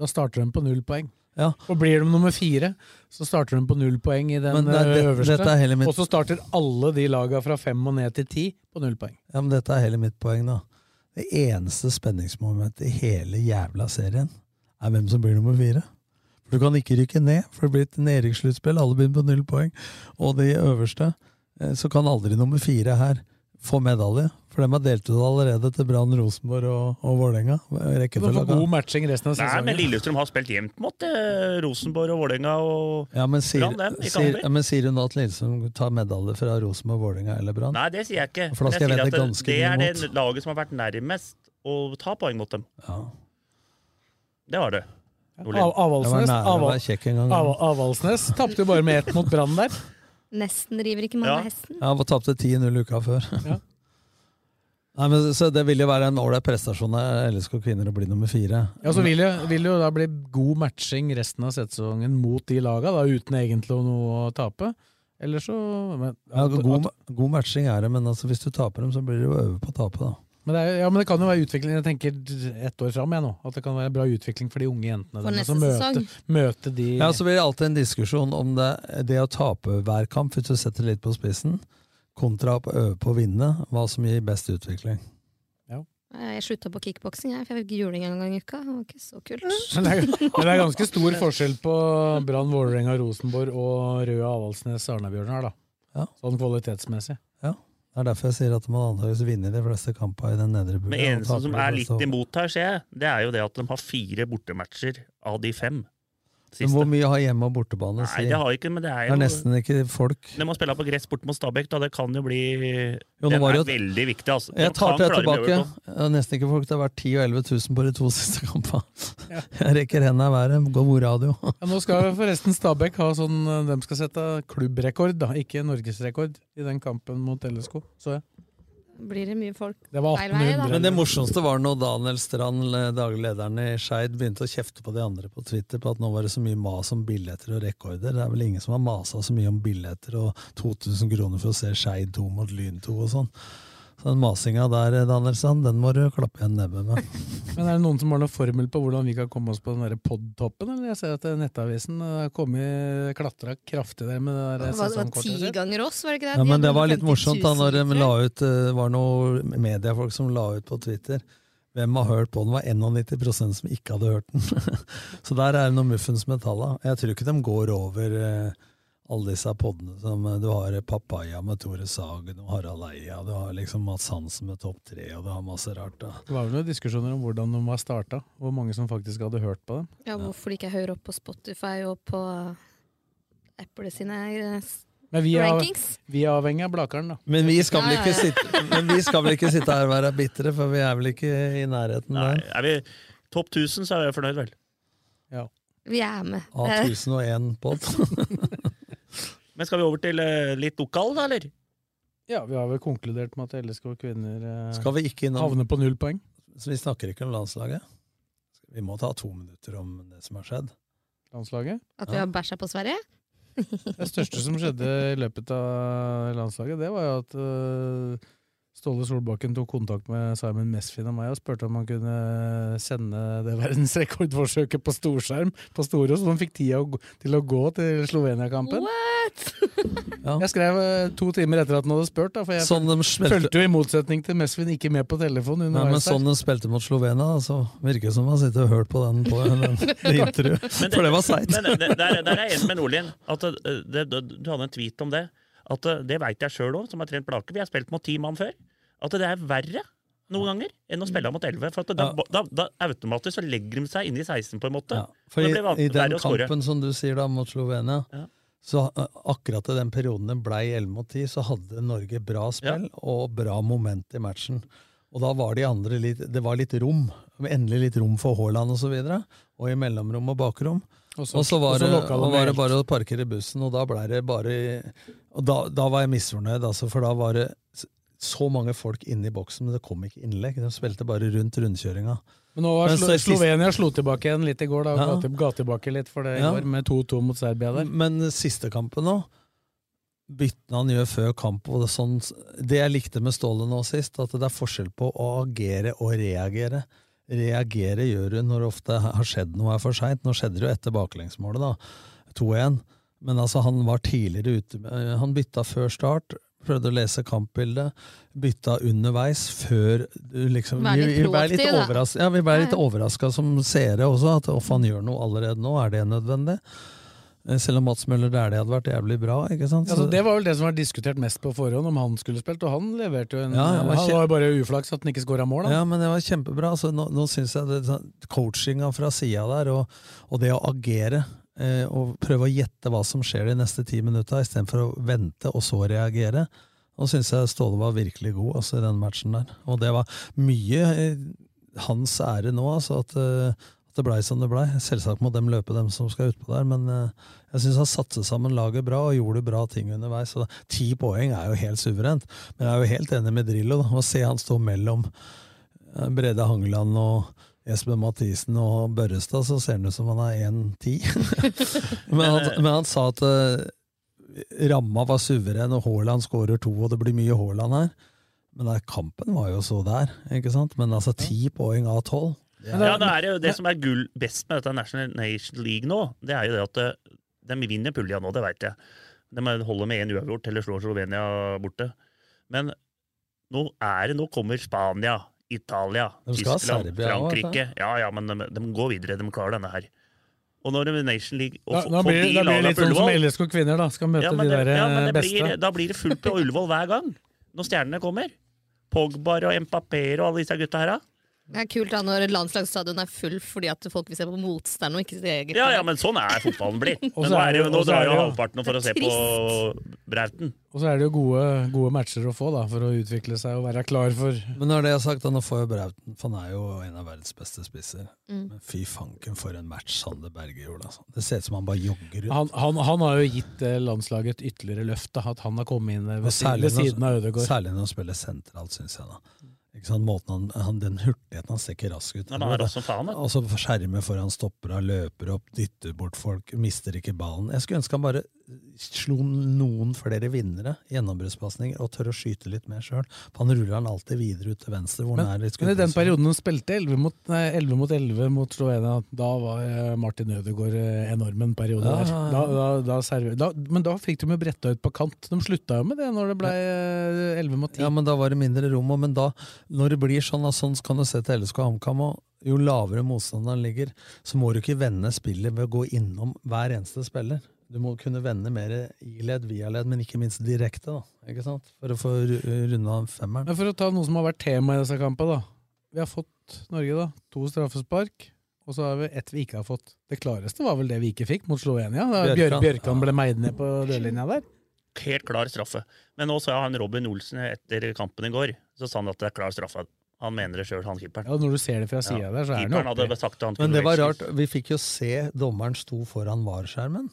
da starter de på null poeng. Ja. Og blir de nummer fire, så starter de på null poeng i den det- det- øverste. er mitt- Og så starter alle de laga fra fem og ned til ti på null poeng. Ja, men Dette er hele mitt poeng, da. Det eneste spenningsmomentet i hele jævla serien er hvem som blir nummer fire. For Du kan ikke rykke ned, for det blir et nedrykkssluttspill. Alle begynner på null poeng. Og de øverste. eh, Så kan aldri nummer fire her få medalje. For dem har delt ut allerede til Brann, Rosenborg og, og Vålerenga. God matching resten av Nei, men Lillestrøm har spilt jevnt mot eh, Rosenborg og Vålerenga og Ja, men sier, Brann, sier, ja, men sier hun nå at Lillestrøm tar medalje fra Rosenborg, Vålerenga eller Brann? Nei, det sier jeg ikke. For da skal jeg jeg sier vedde at det, ganske det er det laget som har vært nærmest å ta poeng mot dem. Ja. Det var det. Av, Avaldsnes, Avaldsnes tapte jo bare med ett mot Brann der. Nesten river ikke mange av hesten. Ja, Han tapte 10-0 uka før. Nei, men, så Det vil jo være en ålreit prestasjon av LSK kvinner å bli nummer fire. Ja, så vil, jo, vil jo da bli god matching resten av sesongen mot de laga, da, uten egentlig noe å tape. Eller så men, Ja, god, god matching er det, men altså, hvis du taper dem, så blir det jo øve på å tape. da. Men, det er, ja, men det kan jo være utvikling. Jeg tenker ett år fram, jeg nå. At det kan være bra utvikling for de unge jentene. For neste møte, møte de Ja, Så blir det alltid en diskusjon om det, det å tape hver kamp, hvis du setter litt på spissen, kontra å øve på å vinne, hva som gir best utvikling. Jeg slutta på kickboksing, jeg, for jeg fikk juling en gang i uka. Det var ikke så kult. Men det, er, men det er ganske stor forskjell på Brann, Vålerenga, Rosenborg og Røe Avaldsnes Arna-Bjørnar, da. Ja. Sånn kvalitetsmessig. Ja. Det er derfor jeg sier at de antakeligvis vinne de fleste kampene i den nedre bua. Men eneste som er litt imot her, ser jeg, det er jo det at de har fire bortematcher av de fem. Men hvor mye har hjemme- og bortebane? Nei, det har ikke, men det er Det er nesten ikke folk. De må spille på gress borte mot Stabæk, da. Det kan jo bli Jo, Det er jo- veldig viktig, altså. De Jeg tar det tilbake. Det er nesten ikke folk. Det har vært 10 og 11 000 på de to siste kampene. Jeg rekker hendene i været. Går god radio. Ja, nå skal forresten Stabæk ha sånn De skal sette klubbrekord, da, ikke norgesrekord, i den kampen mot LSK. Så jeg. Blir det mye folk Det var feil vei, da? Men det morsomste var når Daniel Strand, le- daglig lederen i Skeid, begynte å kjefte på de andre på Twitter på at nå var det så mye mas om billetter og rekorder. Det er vel ingen som har masa så mye om billetter og 2000 kroner for å se Skeid 2 mot Lyn 2 og sånn. Så den masinga der, Danielsen, den må du klappe igjen nebbet med. Men er det noen som har noen formel på hvordan vi kan komme oss på den der podtoppen? Eller jeg ser at Nettavisen har klatra kraftig der med det der Det var, det var sesongkortet ti ganger oss, var det ikke det? Ja, men det var litt morsomt da når de la ut Det var noen mediefolk som la ut på Twitter. Hvem har hørt på den? Det var 91% som ikke hadde hørt den. Så der er det noe muffens med talla. Jeg tror ikke de går over eh, alle disse podene som eh, Du har Papaya med Tore Sagen og Harald Eia, du har liksom Mats Hansen med Topp tre, og du har masse rart. da. Det var vel noen diskusjoner om hvordan de var starta, hvor mange som faktisk hadde hørt på dem. Ja, hvorfor de ikke hører opp på Spotify og på Apple sine eh, Men vi er, rankings? vi er avhengig av Blakeren, da. Men vi skal vel ikke sitte, men vi skal vel ikke sitte her og være bitre, for vi er vel ikke i nærheten Nei, der. er vi topp 1000, så er jeg fornøyd, vel. Ja. Vi er med. Av Eh, 1001 pod. Men skal vi over til eh, litt lokal, da, eller? Ja, vi har vel konkludert med at LSK kvinner eh, Skal vi ikke innom havner på null poeng. Så vi snakker ikke om landslaget? Vi må ta to minutter om det som har skjedd. Landslaget. At vi har bæsja på Sverige? Det største som skjedde i løpet av landslaget, det var jo at eh, Ståle Solbakken tok kontakt med Simon Mesfin og meg og spurte om han kunne sende det verdensrekordforsøket på storskjerm på Storo, så han fikk tida til å gå til Slovenia-kampen. What?! Jeg skrev eh, to timer etter at han hadde spurt, da, for jeg Sånn spilte- fulgte jo i motsetning til Mesfin ikke med på telefon Nei, men sånn de spilte mot Slovenia, så virker det som han sitter og hørt på den på den, intervjuet. For det var seigt. Der, der er jeg enig med Nordlien. At det, det, du hadde en tweet om det. At det, det veit jeg sjøl òg, som har trent Blake. Vi har spilt mot ti mann før. At det er verre noen ganger enn å spille mot 11. For at da, da, da automatisk så legger de seg inn i 16, på en måte. For i, i den kampen som du sier da, mot Slovenia, så uh, akkurat i den perioden det blei 11 mot 10, så hadde Norge bra spill og bra moment i matchen. Og da var de andre litt Det var litt rom. Endelig litt rom for Haaland og så videre. Og i mellomrom og bakrom. Og så- Og så var, og så det, og var det bare å parkere bussen, og da blei det bare Og da, da var jeg misfornøyd, altså, for da var det så mange folk inne i boksen, men det kom ikke innlegg. De spilte bare rundt rundkjøringa. Men nå var Slo Slovenia slo tilbake igjen litt i går, da, og Ja. ga, tilbake litt for det i Ja. går, med 2-2 mot Serbia der. Men siste kampen nå, byttene han gjør før kamp og det, sånn, det jeg likte med Ståle nå sist, at det er forskjell på å agere og reagere. Reagere gjør hun når det ofte har skjedd noe er for seint. Nå skjedde det jo etter baklengsmålet, da. 2-1. Men altså, han var tidligere ute. Han bytta før start. Prøvde å lese kampbildet. Bytta underveis før liksom Vær litt proaktiv, da. ja, vi ble litt overraska som seere også, at off, han gjør noe allerede nå. Er det nødvendig? Eh, Selv om Mats Møller Dæhlie hadde vært jævlig bra. ikke sant? Altså, det var vel det som var diskutert mest på forhånd, om han skulle spilt, og han leverte jo en Ja, han var jo bare uflaks at han ikke skåra mål, da. Ja, men det var kjempebra. Altså, nå nå syns jeg det, sånn, coachinga fra sida der, og, og det å agere eh, og prøve å gjette hva som skjer de neste ti minutta, istedenfor å vente og så reagere. Nå syns jeg Ståle var virkelig god altså, i den matchen der. Og det var mye eh, hans ære nå, altså, at, eh, det blei som det blei. Selvsagt må dem løpe, dem som skal utpå der, men eh, jeg syns han satte sammen laget bra og gjorde bra ting underveis. Så ti poeng er jo helt suverent. Men jeg er jo helt enig med Drillo. Da. Å se han stå mellom eh, Brede Hangeland og Espen Mathisen og Børrestad, så ser han ut som han er 1,10. men, men han sa at eh, ramma var suveren, og Haaland skårer to, og det blir mye Haaland her. Men der, kampen var jo så der, ikke sant? Men altså ti poeng av tolv Ja, det er jo det som er gull best med dette National Nation League nå, det er jo det at eh, de vinner pulja nå, det veit jeg. De holder med én uavgjort eller slår Slovenia borte. Men nå er det Nå kommer Spania, Italia, Tyskland, Frankrike. Ja, ja, men de, de går videre. De klarer denne her. Og når Nation League og Da, da blir, da blir det litt sånn som LSK kvinner, da. Skal møte ja, de der ja, beste. blir, da blir det fullt på Ullevål hver gang. Når stjernene kommer. Pogbar og Empaper og alle disse gutta her. da. Det er kult da når landslagsstadion er full fordi at folk vil se på motstanderen og ikke sitt eget Ja, ja, men sånn er fotballen blitt. Men nå, er det nå drar jo halvparten for å se på Brauten. Og så er det jo gode, gode matcher å få da, for å utvikle seg og være klar for Men når det er sagt, da, nå får jo Brauten For han er jo en av verdens beste spisser. Mm. Men fy fanken for en match Sander Berge gjorde. Altså. Det ser ut som han bare jogger rundt. han, han, han har jo gitt eh, landslaget et ytterligere løft, da, at han har kommet inn ved, siden av Ødegaard. særlig når han spiller sentralt, syns jeg. da han, han, Den hurtigheten han ser ikke rask ut. Ja, han faen. Og så skjermer foran stopper han, løper opp, dytter bort folk, mister ikke ballen. Jeg skulle ønske han bare slo noen flere vinnere, gjennombruddspasninger, og tør å skyte litt mer sjøl. Han ruller han alltid videre ut til venstre. hvor Men, han er litt men i den perioden han spilte 11 mot, nei, 11 mot 11 mot Slovenia, da var eh, Martin Ødegaard eh, enorm en periode Ja, der. Da, da, da server, men da fikk de jo bretta ut på kant. De slutta jo med det når det ble eh, 11 mot 10. Ja, men da var det mindre rom. Men da, når det blir sånn, sånn kan du se til LSK HamKam, og jo lavere motstanderen ligger, så må du ikke vende spillet ved å gå innom hver eneste spiller. Du må kunne vende mer i ledd, via ledd, men ikke minst direkte, da, ikke sant? for å få ru- runda femmeren. Men for å ta noe som har vært tema i disse kampene, da. Vi har fått Norge da, to straffespark, og så har vi ett vi ikke har fått. Det klareste var vel det vi ikke fikk, mot Slovenia. Da Bjørkan, Bjørkan. Ble meid ned på dørlinja der. Helt klar straffe. Men nå sa han Robin Olsen etter kampen i går, så sa han at det er klar straffe. Han mener det sjøl, han keeperen. Ja, Når du ser det fra sida der, så er det Men det var rart, vi fikk jo se dommeren sto foran VAR-skjermen.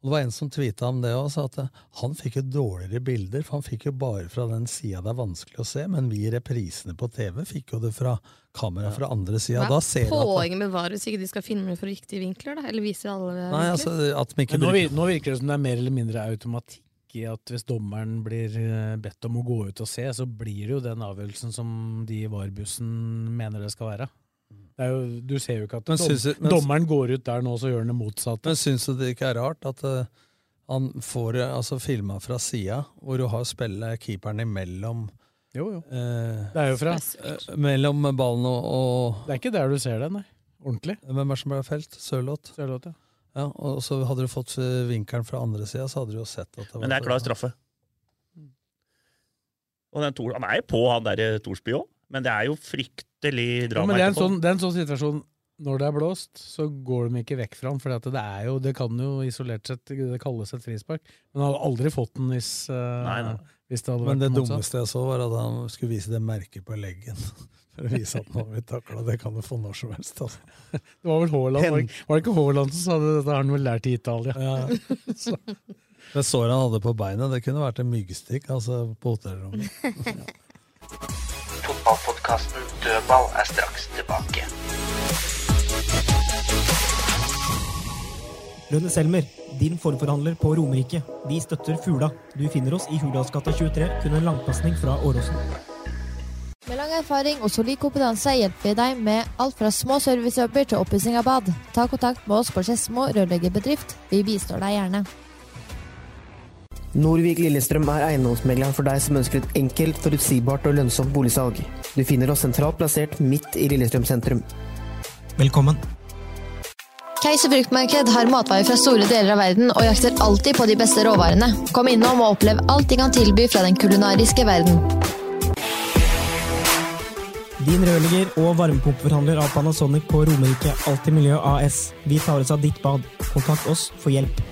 Og Det var en som tweeta om det òg, sa at eh, han fikk jo dårligere bilder, for han fikk jo bare fra den sida det er vanskelig å se, men vi i reprisene på TV fikk jo det fra kamera fra andre sida. Hva er poenget med VAR hvis ikke de skal filme fra riktige vinkler? da? Eller vise alle Nei, vinkler? altså, at de ikke nå, nå virker det som det er mer eller mindre automatikk i at hvis dommeren blir eh, bedt om å gå ut og se, så blir det jo den avgjørelsen som de i VAR-bussen mener det skal være. Det er jo, du ser jo ikke at Men dom, synes men- dommeren går ut der nå, så gjør han det motsatte. Men syns du det ikke er rart at uh, han får det altså, filma fra sida, hvor du har spillet keeperen imellom Jo, jo. Uh, Det er jo fra uh, Mellom ballen og, og Det er ikke der du ser det, nei. Ordentlig. Hvem er som ble felt? Sørloth? Sørloth, ja. Ja, og så hadde du fått eh, vinkelen fra andre sida, så hadde du jo sett at det var Men det er klar straffe. Og den Tor, han er jo på han derre Thorsby òg, men det er jo fryktelig Ja, drama men det er, sånn, det er en sånn situasjon når det er blåst, så går de ikke vekk fra den. For det, er jo, det kan jo isolert sett det kalles et frispark. Men han hadde aldri fått den hvis, uh, Nei, nei. hvis det hadde Men vært det motsatt. dummeste jeg så, var at han skulle vise det merket på leggen. For å vise at nå har vi takla. Det kan du få når som helst. Altså. Det var vel Haaland, var, var det ikke Haaland som sa det? Dette har han vel lært i Italia. Så. Det såret han hadde på beinet, det kunne vært en myggstikk altså, på hotellrommet. Fotballpodkasten Dødball er straks tilbake. Rønne Selmer, din forforhandler på Romerike. Vi støtter Fula. Du finner oss i Hurdalsgata 23, kun en langpasning fra Åråsen. Med lang erfaring og solid kompetanse hjelper vi deg med alt fra små servicejobber til oppussing av bad. Ta kontakt med oss på Skedsmo rørleggerbedrift. Vi bistår deg gjerne. Norvik Lillestrøm er eiendomsmegleren for deg som ønsker et enkelt, forutsigbart og lønnsomt boligsalg. Du finner oss sentralt plassert midt i Lillestrøm sentrum. Velkommen. Keiser fruktmarked har matvarer fra store deler av verden og jakter alltid på de beste råvarene. Kom innom og opplev alt de kan tilby fra den kulinariske verden. Din rørlegger og varmepumpeforhandler av Panasonic på Romerike Alltid Miljø AS. Vi tar oss av ditt bad. Kontakt oss for hjelp.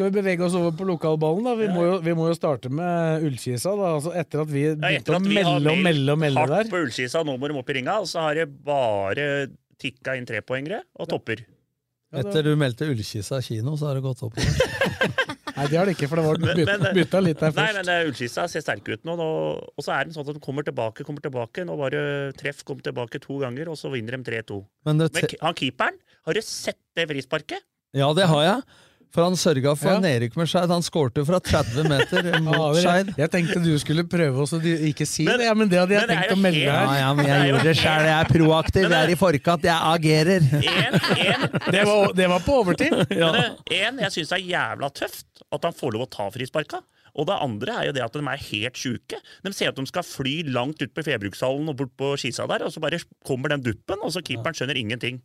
Skal vi bevege oss over på lokalballen? da? Vi, må, jo, vi må jo starte med Ullkisa. da, altså Etter at vi Ja, begynte ja, å at vi har melde og melde og melde hardt der. på Ullkisa, nå må de opp i ringa, og så har det bare tikka inn trepoengere og topper. Etter du meldte Ullkisa kino, så har det gått oppover. Nei, det har det ikke, for det var Men- bytta, men- bytta litt der Nei, men det er ser sterke ut nå, nå. Og så er det sånn at de kommer tilbake, kommer tilbake. Nå var det treff, kom tilbake to ganger, og så vinner de 3-2. Men Men han keeperen, har du sett det frisparket? Ja, det har jeg. For han sørga for Ja. nedrykk med Skeid. Han skårte fra 30 meter mot Ja, Skeid. Jeg tenkte du skulle prøve å ikke si det, ja, men det hadde jeg men er tenkt å melde her. Ja, ja, men jeg gjorde det sjæl. Jeg er proaktiv, jeg er i forkant, jeg agerer. Det var, det var på overtid. Men en, jeg syns det er jævla tøft at han får lov å ta frisparka. Og det andre er jo det at de er helt sjuke. De ser at de skal fly langt ut på Februkshallen og bort på Skisa der, og så bare kommer den duppen, og så keeperen skjønner ingenting.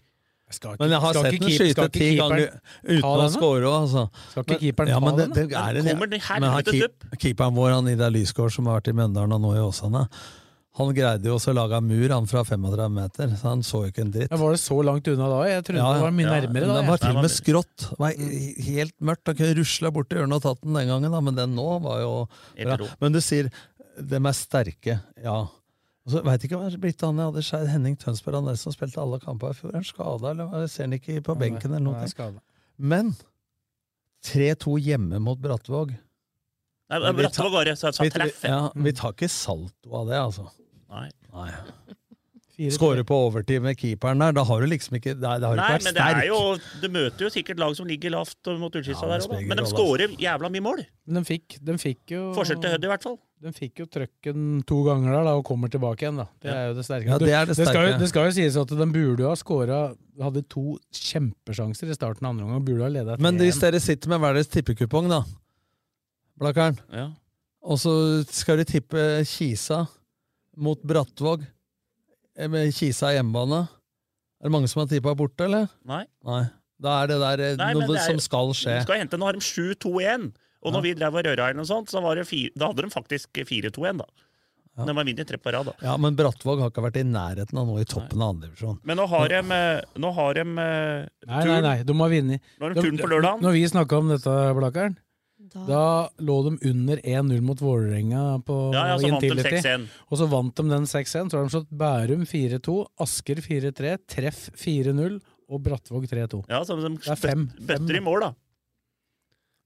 Men jeg har sett ikke den skyte ti ganger uten å score òg, altså. Skal ikke keeperen ja, ta men det, den, det da? er en, det men han keep, keeperen vår, han Ida Lysgård, som har vært i Mjøndalen og nå i Åsane, han greide jo også å lage mur han fra 35 meter, så han så jo ikke en dritt. Ja, var det så langt unna da? Jeg trodde Ja, det var mye ja. nærmere da. Det var til og med skrått. Det var helt mørkt. Han kunne rusla bort til hjørnet og tatt den den gangen, da, men den nå var jo bra. Men du sier dem er sterke, ja. Og så Veit ikke hva det er blitt av han jeg hadde Skeid Henning Tønsberg, han der som spilte alle kamper i fjor. Er han skada, eller? Jeg ser han ikke på benken eller Nei, noe? skada. Men 3-2 hjemme mot Brattvåg. Nei, Vi Brattvåg var det, så jeg sa treff. ja, vi tar ikke salto av det, altså. Nei. Nei. Skåre på overtid med keeperen der, da har du liksom ikke da, da har Nei, ikke vært men det er jo Du møter jo sikkert lag som ligger lavt mot Ullskissa Ja, der òg, Men de skårer jævla mye mål. Men de fikk, de fikk jo Forskjell til Hødd, i hvert fall. De fikk jo trøkken to ganger der da, og kommer tilbake igjen. da. Det er jo det sterke. Ja, det er det skal, jo, det skal jo sies at de burde jo ha skåra Hadde to kjempesjanser i starten av andre omgang. Burde ha ledet Men hvis dere sitter med hver deres tippekupong, da, Blakkaren, Ja. og så skal de tippe Kisa mot Brattvåg eh, med Kisa hjemmebane Er det mange som har tippa borte, eller? Nei. Nei. Da er det der eh, Nei, noe det er- som skal skje. De skal hente, Nå har de 7-2-1. Og når Ja. vi drev og røra inn og sånt, så var det fire, da hadde de faktisk 4-2-1, da. De var vunnet tre på rad, da. Ja, Men Brattvåg har ikke vært i nærheten av noe i toppen av andredivisjon. Men nå har de, eh, nå har de eh, Nei, turn. nei, nei, de har vunnet. Nå har de turn på lørdagen. Når vi snakka om dette, Blakkaren, da lå de under 1-0 mot Vålerenga på Ja, ja, så vant de 6-1. Og så vant de den 6-1. Så har de slått Bærum 4-2, Asker 4-3, Treff 4-0 og Brattvåg 3-2. Ja, så de Det er fem. bøtter i mål, da.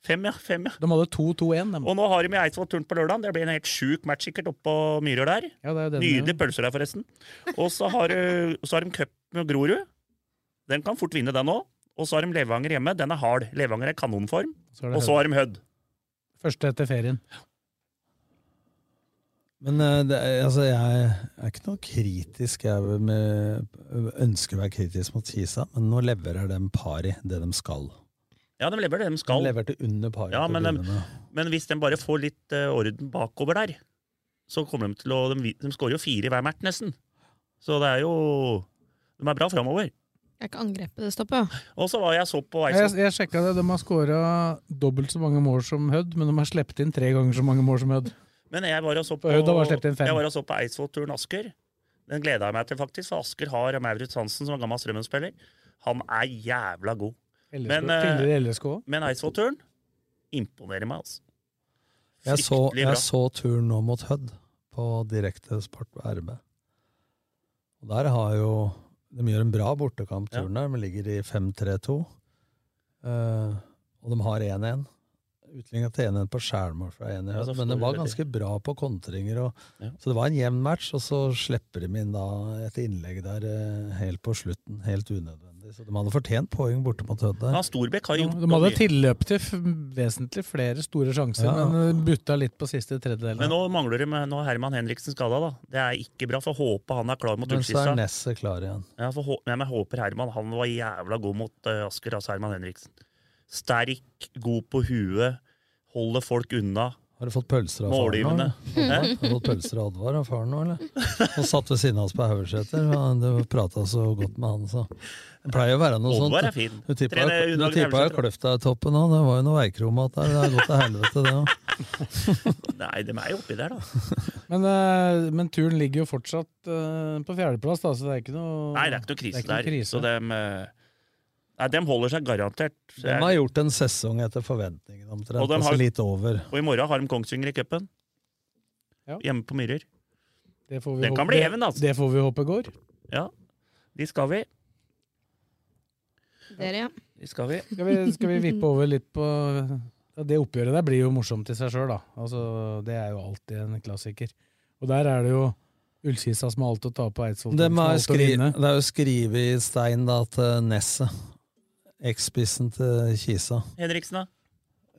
Fem, ja. fem, ja. De hadde 2-2-1. dem. Og nå har de med Eidsvoll turn på lørdagen. Det blir en helt sjuk match sikkert oppå Myrøy der. Ja, er Nydelige pølser der, forresten. Og så har, så har de cup med Grorud. Den kan fort vinne, den òg. Og så har de Levanger hjemme. Den er hard. Levanger er kanonform. Er Og så har de Hødd. Første etter ferien. Men eh, det, altså, jeg er ikke noe kritisk. Jeg med, ønsker å være kritisk mot Kisa, men nå leverer de pari det de skal. Ja, de leverer det de skal. De leverte under par. Ja, men, de, men hvis de bare får litt uh, orden bakover der, så kommer de til å De, de skårer jo fire i hver match, nesten. Så det er jo De er bra framover. Det er ikke angrepet det stopper. Og så var jeg så på Jeg, jeg sjekka det. De har skåra dobbelt så mange mål som Hødd, men de har sluppet inn tre ganger så mange mål som Hødd. Men jeg var og så på, på, på Eidsvoll-turen Asker. Den gleda jeg meg til, faktisk. For Asker har Maurits Hansen, som er gammel Strømmen-spiller. Han er jævla god. LSK, Men, uh, LSK. men Eidsvoll-turen imponerer meg, altså. Jeg så, jeg så turen nå mot Hødd på direkte sport på RB. Og der har jo De gjør en bra bortekamp, turen der. De ligger i 5-3-2. Uh, og de har 1-1. Utligna til 1-1 på skjærmål fra 1 i Ja, Hødd. Men de var ganske bra på kontringer. Og, Ja. Så det var en jevn match, og så slipper de inn da et innlegg der uh, helt på slutten. Helt unødvendig. Så de hadde fortjent poeng borte mot Hødd der. Han Storbekk har De de hadde tilløp til f- vesentlig flere store sjanser, Ja. men eh, butta litt på siste tredjedel. Men nå mangler de med nå er Herman Henriksen skada, da. Det er ikke bra. For håpe han er klar mot Men så er Nesset klar igjen. Ja, for, men jeg håper Herman han var jævla god mot uh, Asker, altså Herman Henriksen. Sterk, god på huet, holder folk unna. Har du fått pølser av faren nå? Målgivende. Har du fått pølser av Oddvar av faren nå, eller? Og satt ved siden av oss på Haugeseter. og Du prata så godt med han, så Det pleier å være noe sånt. Oddvar er fin. Du tippa jo. Kløfta-toppen òg. Det var jo noe veikromat der. Det har gått til helvete, det òg. Nei, de er jo oppi der, da. Men, eh, men turen ligger jo fortsatt eh, på fjerdeplass, da, så det er ikke noe Nei, det er ikke noe krise er ikke noe der. krise. Så dem, eh, nei, De holder seg garantert. De har gjort en sesong etter forventningene omtrent, Og har- litt over. Og i morgen har de Kongsvinger i cupen. Hjemme på Myrer. Det får vi Den håpe- kan bli even, altså. Det får vi håpe går. Ja, de skal vi. Dere, ja. De skal vi. Skal vi, skal vi vippe over litt på ja, Det oppgjøret der blir jo morsomt i seg sjøl, da. Altså, det er jo alltid en klassiker. Og der er det jo Ullkisa som har alt å tape, på Eidsvoll det er jo skrevet i stein da, at eh, Nesset Eksspissen til Kisa. Henriksen, da?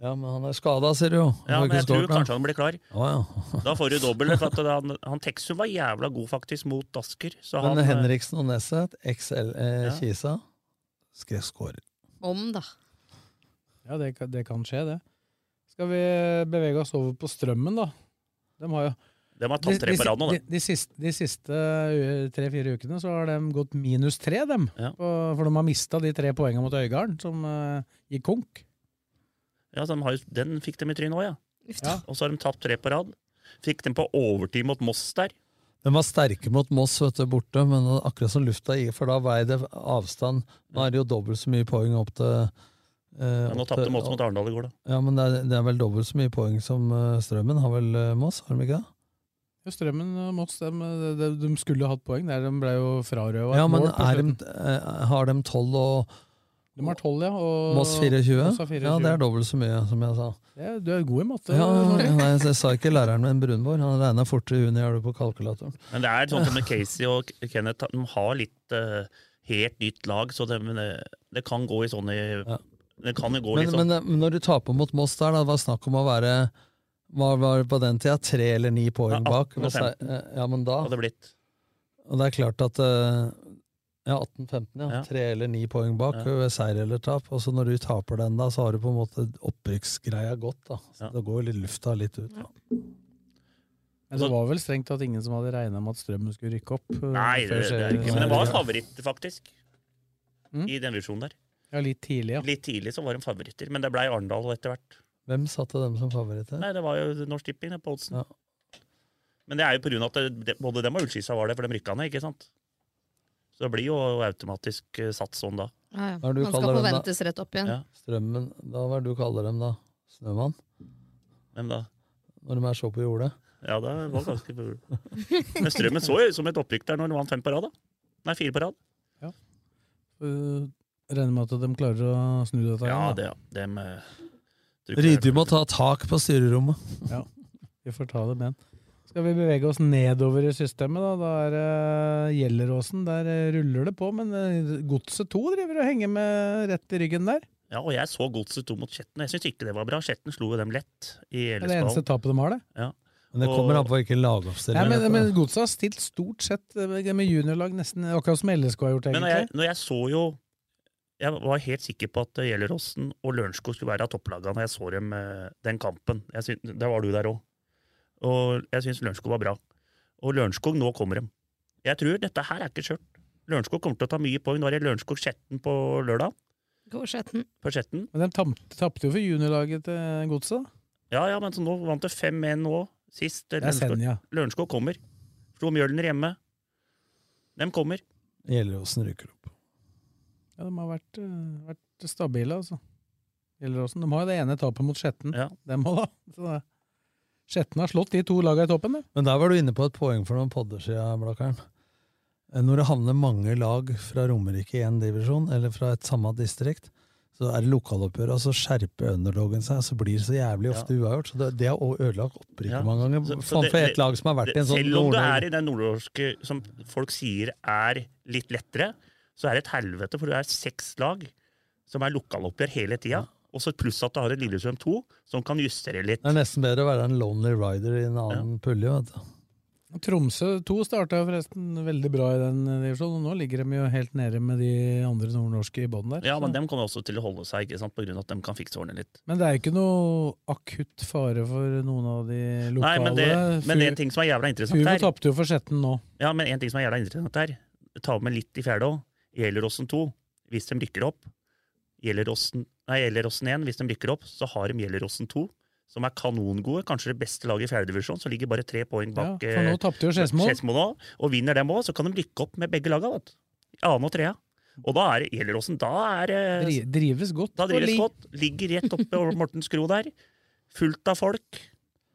Ja, men han er skada, ser du jo. Han Ja, men jeg tror kanskje han blir klar. Å, ja. Da får du dobbel. For at han, han Texum var jævla god faktisk mot Asker. Så han, Men Henriksen og Nesset, XL eh, Ja. Kisa, skrev skårer. Om, da. Ja, det, det kan skje, det. Skal vi bevege oss over på Strømmen, da? De har jo De har tatt tre på rad nå, da. De, de, siste, de siste tre-fire ukene så har de gått minus tre, dem. Ja. for de har mista de tre poengene mot Øygarden, som uh, gikk konk. Ja, de har, Den fikk de i trynet òg, ja. Ja. Og så har de tapt tre på rad. Fikk dem på overtid mot Moss der. De var sterke mot Moss vet du, borte, men akkurat som lufta gir, for da veier det avstand. Nå er det jo dobbelt så mye poeng opp til eh, Ja, nå tapte Moss mot Arendal i går, da. Ja, men det er, det er vel dobbelt så mye poeng som uh, Strømmen har vel uh, Moss, har de ikke det? Ja, Strømmen og Moss de, de, de skulle hatt poeng der. De ble jo frarøva Ja, men mål er de, eh, har de 12 og De har 12, ja. Og Moss 24? Moss 24. Ja, det er dobbelt så mye, som jeg sa. Ja, du er god i matte. Ja, nei, jeg sa ikke læreren min Brunborg. Han regna fortere i juni, har du på kalkulatoren. Men det er sånn som med Casey og Kenneth, de har litt uh, helt nytt lag, så det, men det, det kan gå i sånne Det kan jo gå Men, litt sånn. men, men når du taper mot Moss der, da, det var snakk om å være var det på den tida? Tre eller ni poeng Ja, bak? og 15. eh, Ja, men da Hadde det blitt. Og det er klart at eh, Ja, 18-15, ja. Ja. Tre eller ni poeng bak Ja. ved seier eller tap. Og så når du taper den, da, så har du på en måte opprykksgreia gått. da. Så Det går jo litt lufta litt ut. da. Men det var vel strengt tatt ingen som hadde regna med at Strømmen skulle rykke opp. uh, Nei, det, det er ikke, men det var favoritter, faktisk. Mm. I den divisjonen der. Ja, litt tidlig, ja. Litt tidlig så var de favoritter, men det blei Arendal etter hvert. Hvem satte dem som favoritter? Nei, det var jo Norsk Tipping på oddsen. Men det er jo på grunn av at det, både dem og Ullskisa var det, for de rykka ned, ikke sant? Så det blir jo automatisk eh, satt sånn da. Ja, ja. Man skal kaller dem, forventes rett opp igjen. Ja. Strømmen, da hva er det du kaller dem da? Snømann? Hvem da? Når de er så på jordet? Ja, det var ganske Men Strømmen så jo som et opprykk der når de vant fem på rad, da. Nei, fire på rad. Uh, regner med at de klarer å snu dette Ja, det, ja. Dem, Ryddig må ta tak på styrerommet. Ja, vi får ta det med. Skal vi bevege oss nedover i systemet, da? Da er uh, Gjelleråsen. Der eh, ruller det på, men uh, Godset 2 driver og henger med rett i ryggen der. Ja, og jeg så Godset 2 mot Skjetten, og jeg syns ikke det var bra. Skjetten slo jo dem lett i Det er det eneste tapet de har, det. Ja. Men det kommer an på hvilken Ja, lagoppstilling. men, dette men er. Godset har stilt stort sett med juniorlag, nesten akkurat som LSK har gjort, Men når egentlig. jeg, når jeg så jo Jeg var helt sikker på at Gjelleråsen og Lørenskog skulle være av topplagene når jeg så dem eh, den kampen. Jeg syn- Der var du der òg. Og jeg syns Lørenskog var bra. Og Lørenskog, nå kommer dem. Jeg tror dette her er ikke skjørt. Lørenskog kommer til å ta mye poeng. Nå er det Lørenskog-Skjetten på lørdag. Skjetten. På Skjetten. Men de tapte jo for juniorlaget til Godset. da. Ja, ja, men så nå vant det 5-1 nå, sist. Er Senja. Lørenskog kommer. Slo Mjølner hjemme. Dem kommer. Gjelleråsen rykker opp. Ja, de har vært, eh, vært stabile, altså. Gjelleråsen. De har jo det ene tapet mot Skjetten. Dem òg, da. Så det- Skjetten har slått de to lagene i toppen, det. Men der var du inne på et poeng for noen podder siden, Blakkaren. Eh, Når det havner mange lag fra Romerike i én divisjon, eller fra et samme distrikt, så er det lokaloppgjør, og så skjerper underdogen seg, så blir det så jævlig ofte uavgjort. Så det, det har ødelagt opprykket Ja. mange ganger. Så- så det- for et lag som har vært i en sånn Selv om du er i den nordnorske som folk sier er litt lettere, så er det et helvete, for du er seks lag som er lokaloppgjør hele tida. Og så pluss at du har et Lillestrøm 2 som kan justere litt. Det er nesten bedre å være en lonely rider i en annen pulje. vet du. Tromsø 2 starta forresten veldig bra i den divisjonen, og nå ligger de jo helt nede med de andre nordnorske i bånn der. Ja, men dem kommer også til å holde seg, ikke sant, på grunn av at de kan fikse ordene litt. Men det er jo ikke noe akutt fare for noen av de lokale. Nei, men det, men det er en ting som er jævla interessant Fuvo her. tapte jo for Skjetten nå. Ja, men en ting som er jævla interessant her, ta med litt i fjerde òg. Gjelleråsen 2, hvis de rykker opp. Gjelleråsen nei, Gjelleråsen 1, hvis de rykker opp, så har de Gjelleråsen 2, som er kanongode. Kanskje det beste laget i fjerdedivisjon, som ligger bare tre poeng bak. Ja, for nå tapte jo Skedsmo. eh, og vinner dem òg, så kan de rykke opp med begge laga. Annen og trea. Og da er Gjelleråsen. Da er Drives godt. Da drives godt. Ligger rett oppe over Mortens Kro der. Fullt av folk.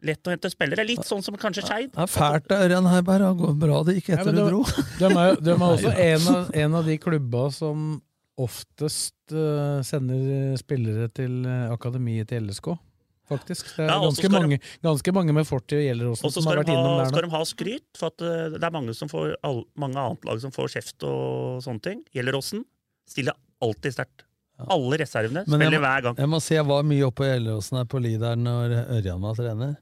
Lett å hente spillere. Litt sånn som kanskje Skeid. Det er fælt av Ørjan Heiberg. Det går bra det gikk Ja, etter ja, du de, dro. de er, de er også en av, en av de klubba som oftest uh, sender spillere til eh, akademiet til LSK. Faktisk. Det er Ja, ganske, mange, mange, ganske mange med fortid Gjelleråsen Og så som har de vært ha, innom der skal de ha skryt, for at eh, det er mange, som får, all, mange annet lag som får kjeft og sånne ting. Gjelleråsen stiller alltid sterkt. Alle reservene spiller må- hver gang. Jeg må si jeg var mye oppe på Gjelleråsen her på Lideren når Ørjan var trener.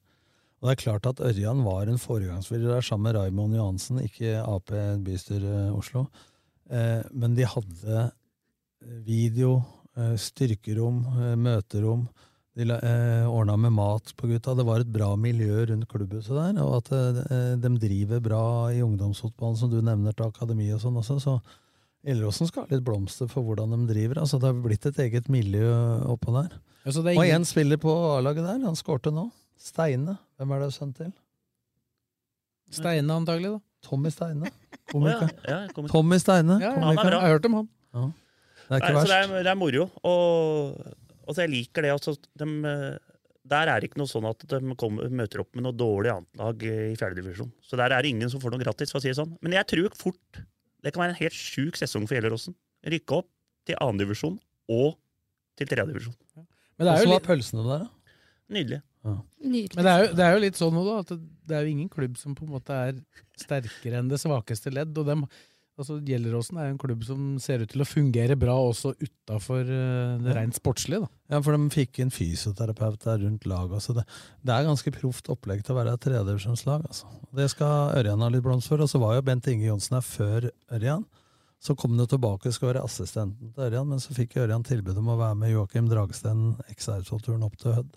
Og det er klart at Ørjan var en foregangsfører der sammen med Raymond Johansen, ikke Ap bystyre Oslo. Eh, men de hadde video, eh, styrkerom, eh, møterom. De eh, ordna med mat på gutta. Det var et bra miljø rundt klubbhuset der. Og at eh, de driver bra i ungdomsfotballen, som du nevner, til akademi og sånn også. Så Gjelleråsen skal ha litt blomster for hvordan de driver. Altså, det har blitt et eget miljø oppå der. Ja, ingen... Og én spiller på A-laget der. Han skårte nå. Steine. Hvem er det sønn til? Steine, antagelig, da. Tommy Steine. Komiker. Oh, ja, ja. Tommy Steine. Ja, han er bra. Jeg har hørt om han. Ja. Det er ikke Nei, så verst. det er, det er moro. Og, og så jeg liker det. Altså, eh, der er det ikke noe sånn at de kommer, møter opp med noe dårlig annetlag i fjerdedivisjon. Så der er det ingen som får noe gratis, for å si det sånn. Men jeg tror fort det kan være en helt sjuk sesong for Gjelleråsen. Rykke opp til annendivisjon og til tredjedivisjon. Men det er jo litt, var pølsene der, da? Nydelig. Nydelig. men det er jo, det er jo litt sånn da, at det, det er jo ingen klubb som på en måte er sterkere enn det svakeste ledd. og dem, altså Gjelleråsen er jo en klubb som ser ut til å fungere bra også utafor det rent sportslige. da. Ja, for de fikk en fysioterapeut der rundt laget. Så det, det er ganske proft opplegg til å være et tredjedivisjonslag. Altså. Det skal Ørjan ha litt blomst for. Og så var jo Bent Inge Johnsen her før Ørjan. Så kom han tilbake og skulle være assistenten til Ørjan, men så fikk Ørjan tilbud om å være med Joakim Dragsten XR-turen opp til Hødd.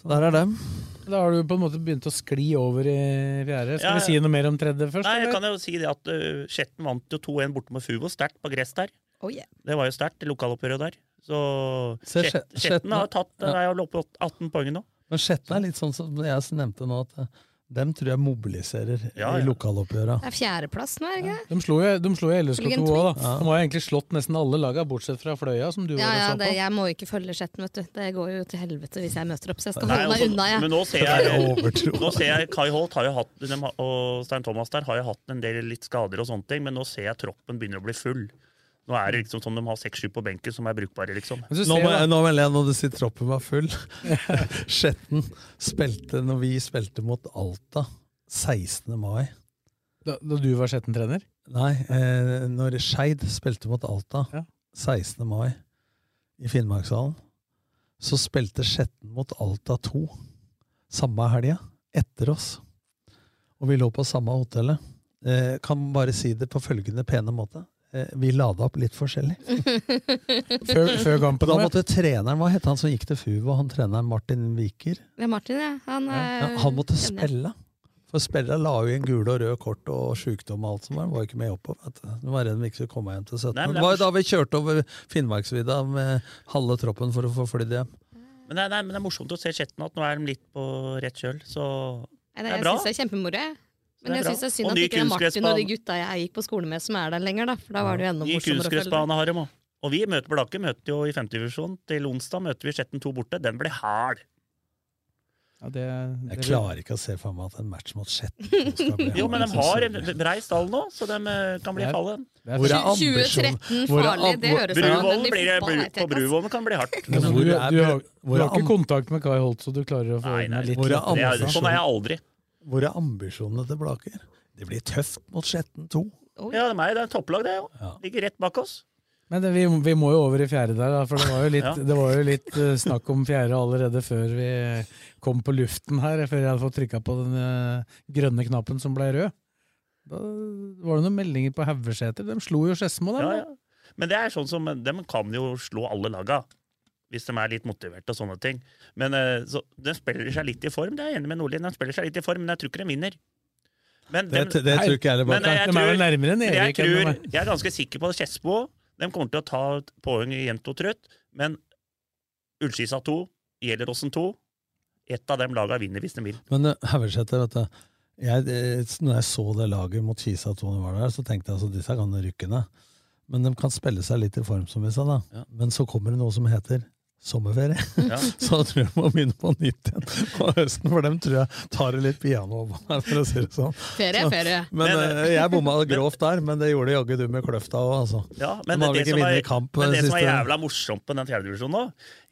Så der er dem. Da har du på en måte begynt å skli over i fjerde. Skal Ja, vi si noe mer om tredje først? Nei, jeg eller? kan jo si det at uh, Skjetten vant jo 2-1 borte med Fugo, sterkt på gress der. Oh, yeah. Det var jo sterkt, det lokaloppgjøret der. Så Skjetten har tatt ja. er oppe på 18 poeng nå. Men Skjetten er litt sånn som jeg nevnte nå, at eh, dem tror jeg mobiliserer Ja, i ja. lokaloppgjøra. Det er fjerdeplass nå, er det ikke det? De slo jo, de slo jo LSK2 òg, da. De har jo egentlig slått nesten alle laga, bortsett fra Fløya, som du Ja, var ja, det, på. jeg må ikke følge Skjetten, vet du. Det går jo til helvete hvis jeg møter opp, så jeg skal Nei, holde meg altså, unna, jeg. Men nå ser er jeg, nå ser jeg Kai Holt har jo hatt, de og Stein Thomas der har jo hatt en del litt skader og sånne ting, men nå ser jeg troppen begynner å bli full. Nå er det liksom sånn de har seks-sju på benken som er brukbare, liksom. Nå, må- nå melder jeg når du sier troppen var full. Skjetten spilte når vi spilte mot Alta 16. mai. da, da du var Skjetten-trener? Nei, eh, når Skeid spilte mot Alta Ja. 16. mai i Finnmarkshallen, så spilte Skjetten mot Alta 2 samme helga, etter oss. Og vi lå på samme hotellet. Eh, kan bare si det på følgende pene måte. Eh, vi lada opp litt forskjellig. Før, før kampen? da måtte treneren, hva het han som gikk til FUVO, han treneren Martin Viker? Det er Martin, ja. Han, ja, eh, han måtte spille. For spillerne la jo inn gule og røde kort og sjukdom og alt som var. Var jo ikke med oppå. vet du. Var redd de ikke skulle komme hjem til 17. Nei, det var jo da vi kjørte over Finnmarksvidda med halve troppen for å få flydd hjem. Men, nei, nei, men det er morsomt å se chatten at nå er de litt på rett kjøl, så det er jeg bra. syns det er kjempemoro. Det Men jeg syns det er synd at ikke det er Martin og de gutta jeg gikk på skole med, som er der lenger, da. For da var det jo enda morsommere å følge. med. Og vi møter Blakke møter jo i femtedivisjon. Til onsdag møter vi Skjetten 2 borte. Den blir hard. Ja, det, Jeg klarer ikke å se for meg at en match mot Skjetten skal bli Jo, men de har en brei stall nå, så de eh, kan bli Det fallen. Hvor er 2013 ambisjonen? Hvor er farlig, det høres ut det, på. Bruvollen kan det bli hardt. Men hvor du, du, har, du har ikke kontakt med Kai Holt, så du klarer å få Nei, nei, litt Nei. Det sånn er jeg aldri. Hvor er ambisjonene til Blaker? Det blir tøft mot Skjetten 2. Ja, det er meg. Det er topplag, det. jo. Ja. Ligger rett bak oss. Men det, vi, vi må jo over i fjerde der, da, for det var jo litt, Ja. var jo litt uh, snakk om fjerde allerede før vi kom på luften her, før jeg hadde fått trykka på den uh, grønne knappen som ble rød. Da var det noen meldinger på Haugeseter. De slo jo Skedsmo, Ja, ja. Men det er sånn som, de kan jo slå alle laga. Hvis de er litt motiverte og sånne ting. Men eh, så, De spiller seg litt i form. Det er jeg enig med Nordlien. De spiller seg litt i form, men jeg tror ikke de vinner. Men Det, det tror ikke jeg Men Blaker. De er vel nærmere enn Erik. jeg, tror, jeg er ganske sikker på at Skedsmo de kommer til å ta poeng jevnt og trutt. Men Ullskisa 2, Gjelleråsen 2 Ett av dem laga vinner hvis de vil. Men uh, Haugesæter, eh, når jeg så det laget mot Kisa 2 var der, så tenkte jeg altså disse kan rykke ned. Men de kan spille seg litt i form, som vi sa. da. Ja. Men så kommer det noe som heter sommerferie. Ja. så jeg tror jeg må begynne på nytt igjen på høsten, for dem tror jeg tar det litt piano over meg. for å si det sånn. Ferie, Så- ferie. Men, Men, eh, jeg bomma grovt der, men det gjorde jaggu du med Kløfta òg, altså. Ja, men det, som var, kamp, men det siste. som er jævla morsomt på den fjerdedivisjonen nå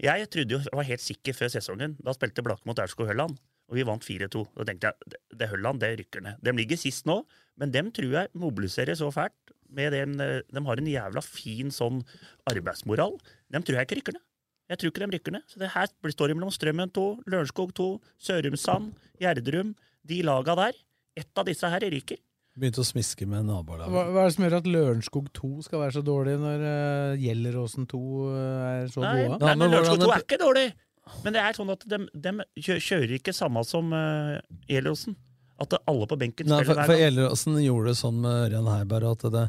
Jeg trodde jo, jeg var helt sikker før sesongen. Da spilte Blakke mot Aurskog Hølland, og vi vant 4-2. Da tenkte jeg det, er Hølland det rykker ned. De ligger sist nå, men dem tror jeg mobiliserer så fælt med den, eh, De har en jævla fin sånn arbeidsmoral. Dem tror jeg ikke rykker ned. Jeg tror ikke de rykker ned. Så det her blir- står det mellom Strømmen 2, Lørenskog 2, Sørumsand, Gjerdrum. De laga der. Ett av disse her ryker. Begynte å smiske med nabolaget. Hva, hva er det som gjør at Lørenskog 2 skal være så dårlig, når uh, Gjelleråsen 2 er så Nei, gode? nei men Lørenskog 2 er ikke dårlig. Men det er sånn at de, de kjører ikke samme som uh, Gjelleråsen. At alle på benken Nei, for, spiller for hver gang. Gjelleråsen gjorde det sånn med Ørjan Heiberg at det,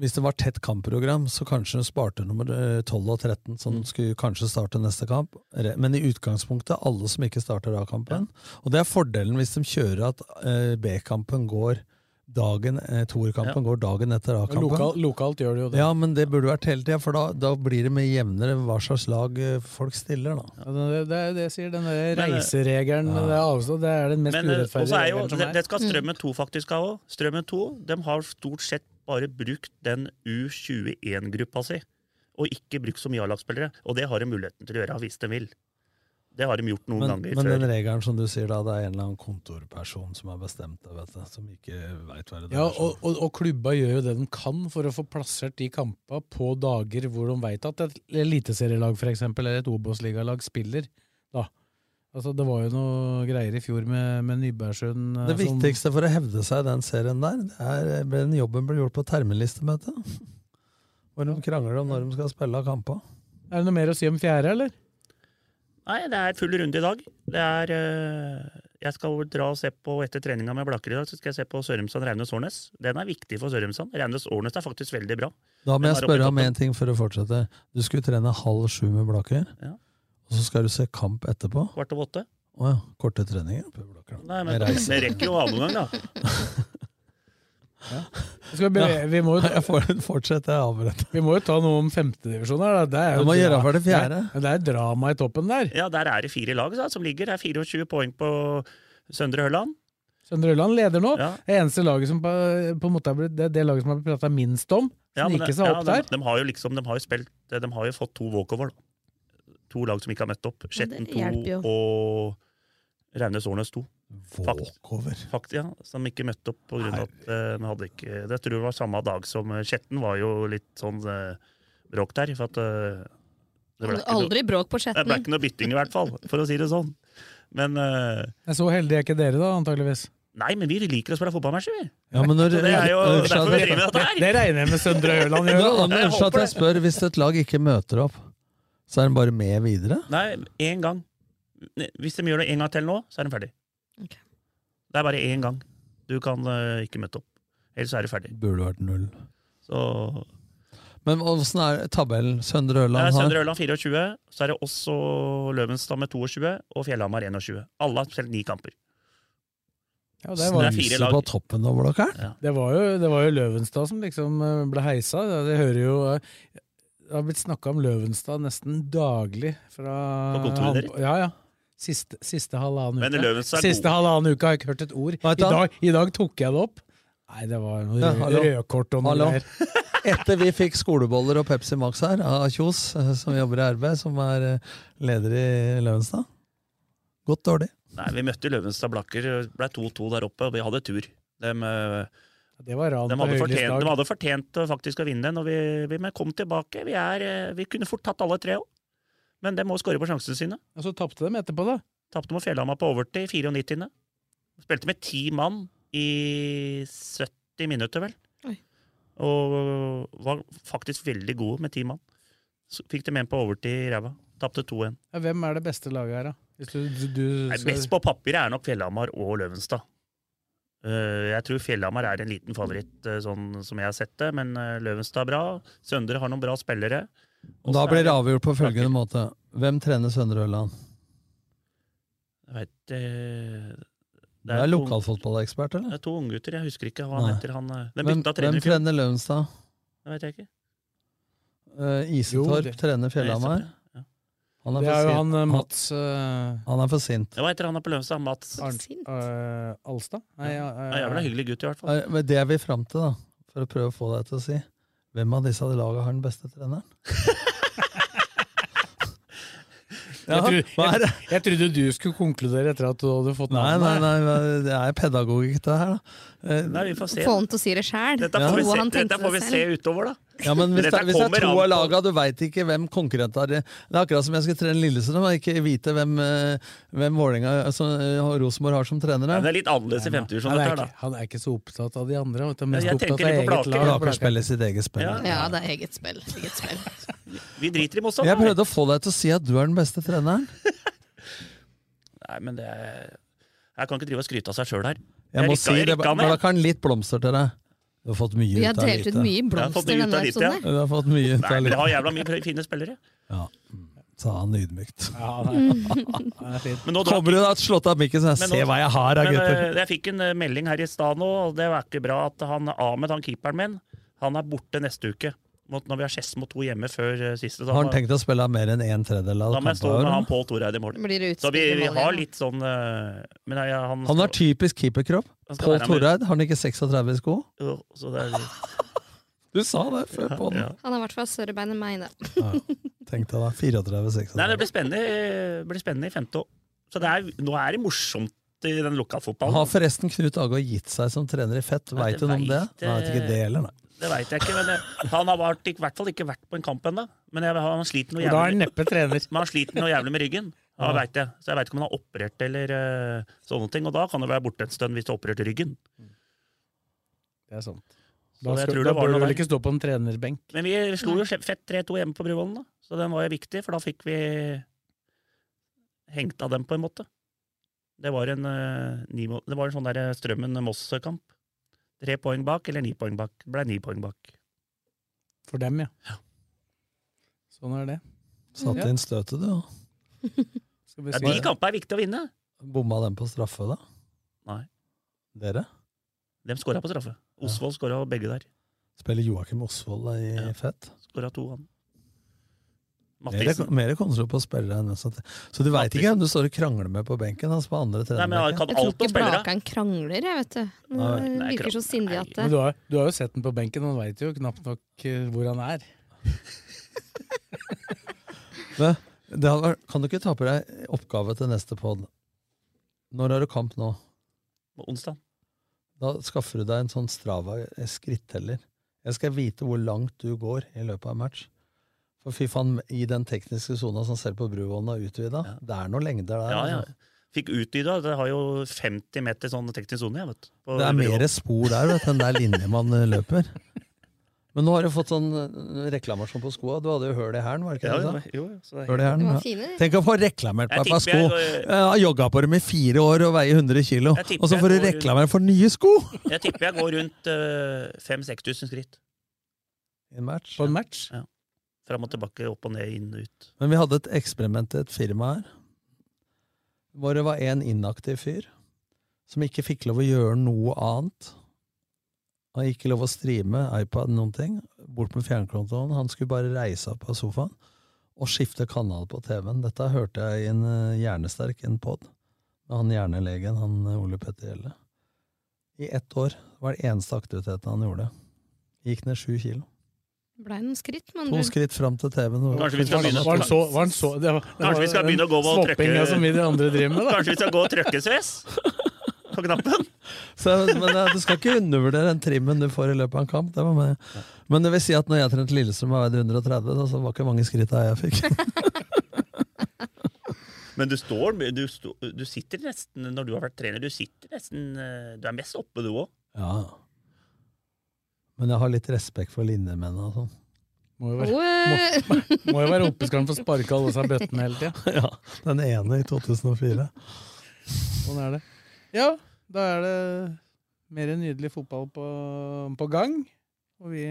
hvis det var tett kampprogram, så kanskje hun sparte nummer eh, 12 og 13, som skulle kanskje starte neste kamp. Men i utgangspunktet alle som ikke starter A-kampen. Og det er fordelen hvis de kjører at eh, B-kampen går dagen, eh, ja. går dagen etter A-kampen. Lokal, lokalt gjør det jo det. Ja, men det burde vært hele tida, for da, da blir det med jevnere hva slags lag eh, folk stiller. da. Ja, det, det er det sier, den der eh, reiseregelen med det avstand, det er den mest Men eh, urettferdige er regelen som det, er. det skal Strømmen 2 faktisk ha òg. Strømmen 2 de har stort sett bare brukt den U21-gruppa si, og ikke brukt så mye A-lagsspillere. Og det har de muligheten til å gjøre hvis de vil. Det har de gjort noen Men, ganger men før. den regelen som du sier da, det er en eller annen kontorperson som har bestemt det, vet du, som ikke veit hva det er. Ja, og, og, og klubba gjør jo det de kan for å få plassert de kampene på dager hvor de veit at et eliteserielag for eksempel, eller et Obos-ligalag spiller. Da. Altså, det var jo noe greier i fjor med, med Nybergsund. eh, Det som- viktigste for å hevde seg i den serien der, det er den jobben ble gjort på terminlistemøtet. Hvor de krangler om når de skal spille kamper. Er det noe mer å si om fjerde, eller? Nei, det er full runde i dag. Det er øh, Jeg skal dra og se på etter treninga med Blakker i dag, så skal jeg se på Sørumsand Raunes Årnes. Den er viktig for Sørumsand. Raunes Årnes er faktisk veldig bra. Da må jeg spørre om én ting for å fortsette. Du skulle trene halv sju med Blakker, Ja. Og så skal du se kamp etterpå? Kvart over åtte. Å ja. Korte treninger? Nei, men det rekker jo avgang, gang, da. Skal vi, Ja. vi, må jo ta, Jeg får fortsette, jeg avbryter. vi må jo ta noe om femtedivisjon her. Det er jo må dra- gjøre fjerde. Det er, det er drama i toppen der. Ja, der er det fire lag da, som ligger. Det er 24 poeng på Søndre Hølland. Søndre Ørland leder nå. Ja. Det eneste laget som på, på en måte er blitt, det det laget som har blitt prata minst om. Ja, men det- ja, de, der. De har jo liksom, de har jo spilt De har jo fått to walkover, da. To lag som ikke har møtt opp. Skjetten 2 og Raunes Årnes 2. Walkover. Fakt, ja, som ikke møtte opp pga. at de hadde ikke Det tror jeg var samme dag som eh, Skjetten var jo litt sånn uh, bråk der. For at uh, det ble Aldri noe- bråk på Det ble ikke noe bytting, i hvert fall, for å si det sånn. Men uh, Men Så heldige er ikke dere, da, antageligvis. Nei, men vi liker å spille fotballmatcher, vi. Ja, men når, det er jo derfor vi driver med dette her. Det regner jeg med Søndre Ørland gjør. Nå, da. Unnskyld at jeg spør, hvis et lag ikke møter opp, så er de bare med videre? Nei, én gang. Hvis de gjør det en gang til nå, så er de ferdig. Ok. Det er bare én gang du kan uh, ikke møte opp. Ellers er du ferdig. Burde vært null. Så Men åssen er tabellen? Søndre Ørland har Søndre Ørland 24, så er det også Løvenstad med 22 og Fjellhamar 21. Alle har spilt ni kamper. Ja, det, var, lag. på toppen nå, Ja. det, var jo, det var jo Løvenstad som liksom eh, ble heisa. Det, det hører jo eh, Det har blitt snakka om Løvenstad nesten daglig fra deres? Ja, ja. Siste, siste halvannen Men uke. Løvenstad er Siste god. halvannen uke har jeg ikke hørt et ord. I dag, I dag tok jeg det opp. Nei, det var noe Ja, rød, rødkort og noe Hallo. greier. Etter vi fikk skoleboller og Pepsi Max her av Kjos, eh, som jobber i RB, som er eh, leder i Løvenstad. Godt dårlig. Nei, Vi møtte Løvenstad Blakker, det ble 2-2 der oppe, og vi hadde tur. De, eh, Det var ran de, på hadde, høylys dag. de hadde fortjent faktisk å vinne den, og vi, vi kom tilbake. Vi, er, eh, vi kunne fort tatt alle tre òg, men de må skåre på sjansene sine. Og så tapte de etterpå, da. Tapte mot Fjellhamar på overtid, i 94. Spilte med ti mann i 70 minutter, vel. Oi. Og var faktisk veldig gode med ti mann. Så fikk dem en på overtid i ræva. Tapte 2-1. Ja, hvem er det beste laget her, da? Hvis du, du, du, Nei, Best på papiret er nok Fjellhamar og Løvenstad. Eh, Jeg tror Fjellhamar er en liten favoritt, eh, sånn som jeg har sett det, men eh, Løvenstad er bra. Søndre har noen bra spillere. Og Da blir det avgjort på følgende måte. Hvem trener Søndre Ørland? Jeg vet, eh, det er lokalfotballekspert, eller? Det er to unggutter. Jeg husker ikke hva han Nei. heter. Han, Hvem, hvem trener Løvenstad? Det vet jeg ikke. Uh, Jo, Isetorp det- trener Fjellhamar. Han er Det er jo han eh, Mats uh, Han er for sint. Hva heter han er på Løvenstad? Mats? Arnt, Sint. eh, Alstad? Nei, ja, eh, Ja, jævla hyggelig gutt, i hvert fall. Men det er vi fram til, da. For å prøve å få deg til å si. Hvem av disse laga har den beste treneren? Ja, jeg, trodde, jeg, jeg trodde du skulle konkludere etter at du hadde fått Nei, nei, nei, det er pedagogikk, det her. da. Eh, Nei, vi får se. Få han til å si det sjæl. Dette får vi se, dette får vi se utover, da. Ja, men Hvis, det, hvis det er to av laga, du veit ikke hvem konkurrenter er. Det er akkurat som jeg skulle trene Lillestrøm og ikke vite hvem, eh, hvem Vålinga, altså, eh, Rosenborg har som trener. Ja, det er litt annerledes i femtedivisjon. Han er, ikke, han er ikke så opptatt av de andre. Vet du, mest Ja, jeg opptatt av eget Blaker. lag. Blaker spiller sitt eget spill. Ja. Ja, det er eget spill. Eget spill. Vi driter i Mossa. Jeg prøvde å få deg til å si at du er den beste treneren. Nei, men det er... Jeg kan ikke drive og skryte av seg sjøl her. Jeg må si det, men ned. kan litt blomster til deg. Du har fått mye Vi har ut av delt ut lite. mye har delt blomster mye blomster. denne episoden. ja. Du har fått mye ut av men Dere har jævla mye fine spillere. Ja, sa han ydmykt. Ja, han han fin. Men nå Kommer du da slått av mikken så jeg ser hva jeg har da, gutter? eh, jeg fikk en eh, melding her i stad nå, og det var ikke bra at han Ahmed, han keeperen min, han er borte neste uke. Mot, når vi har Skedsmo 2 hjemme før eh, siste. Da, Har han tenkt å spille mer enn en tredjedel av Da må jeg stå med han Pål Toreid i mål. Blir det Så vi, vi har litt sånn uh, Men jeg, han, Han har typisk keeperkropp. Pål. Toreid, har han ikke 36 i sko? Jo, så det er, Du sa det før på den. ja. Han har i hvert fall større bein enn meg, da. Tenkte jeg da. 34-36. Nei, det blir spennende, blir spennende i femte år. Så det er, nå er det morsomt i den lokalfotballen. Har forresten Knut Aga gitt seg som trener i Fett? Veit du noe om det? Nei, Nei, vet ikke det heller, nei. Det veit jeg ikke, men det, han har vært, i hvert fall ikke vært på en kamp ennå. Men jeg, han sliter noe jævlig, da er han neppe trener. men han sliter noe jævlig med ryggen. Ja, Ja. vet jeg. Så jeg veit ikke om han har operert eller uh, sånne ting. Og da kan det være borte en stund hvis du har operert ryggen. Det er sant. Da, jeg skal, da bør du vel ikke stå på en trenerbenk. Men vi slo jo Fett 3-2 hjemme på Bruvollen, da. Så den var jo viktig, for da fikk vi hengt av dem på en måte. Det var en, uh, det var en sånn der Strømmen-Moss-kamp. Tre poeng bak eller ni poeng bak. Det ble ni poeng bak. For dem, ja. Sånn er det. Satte Ja. inn støtet, du. Ja, se. de kampene er viktig å vinne. Bomma dem på straffe, da? Nei. Dere? De skåra på straffe. Osvold skåra begge der. Spiller Joakim Osvold i Fett? Skåra to, han. Mer, Mathisen. mer kontroll på spillere enn sånt. Så du veit ikke hvem du står og krangler med på benken? Altså på andre Nei, men Jeg kan Jeg tror alt om ikke spillere. Blakan krangler, jeg, vet du. Nei. Nei, virker så sindig at Men du har, du har jo sett den på benken, og han veit jo knapt nok eh, hvor han er. Men, det hadde vært- kan du ikke ta på deg oppgave til neste pod? Når har du kamp nå? På onsdag. Da skaffer du deg en sånn Strava eh, skritteller. Jeg skal vite hvor langt du går i løpet av en match. For fy faen, i den tekniske sona som selv på Bruvollen har utvida, det er noen lengder der. Ja, ja. altså. Fikk utvida. Det har jo 50 meter sånn teknisk sone, Det er mer spor der vet enn der linje man eh, løper. Men nå har du fått sånn eh, reklamasjon på skoa. Du hadde jo høl i hælen, var det ikke Ja, det du jo, det ja. Tenk å få reklamert på et par sko. jeg- har jogga på dem i fire år og veier 100 kilo, og så får du reklamere for nye sko! Jeg tipper jeg går rundt uh, 5000-6000 skritt. I en match. På en match. Ja. Fram og tilbake, opp og ned, inn og ut. Men vi hadde et eksperiment til et firma her, hvor det var en inaktiv fyr som ikke fikk lov å gjøre noe annet. Han ikke lov å streame iPad, noen ting. Bort med fjernkontrollen. Han skulle bare reise opp av sofaen og skifte kanal på TV-en. Dette hørte jeg i en eh, hjernesterk, en pod, med han hjernelegen, han eh, Ole Petter Gjelle. I ett år var det eneste aktiviteten han gjorde. Gikk ned sju kilo. Blei noen skritt, men To skritt fram til TV-en. Kanskje vi skal begynne- Var han så, var så det var, det Kanskje vi skal begynne å gå og trykke- som vi de andre driver med, da. Kanskje vi skal gå og trykke Sves på knappen? Så, men eh, du skal ikke undervurdere den trimmen du får i løpet av en kamp. Det var med. Men det vil si at når jeg trente Lillestrøm og veide 130, da, så var ikke mange skritt av jeg fikk. Men du står du, du sitter nesten, når du har vært trener, du sitter nesten eh, Du er mest oppe, du òg. Ja. Men jeg har litt respekt for linjemennene og sånn. Må jo være, må, må jo være oppe skal han få sparke alle seg bøttene hele tida. Ja, den ene i 2004. Sånn er det. Ja, da er det mer nydelig fotball på, på gang. Og vi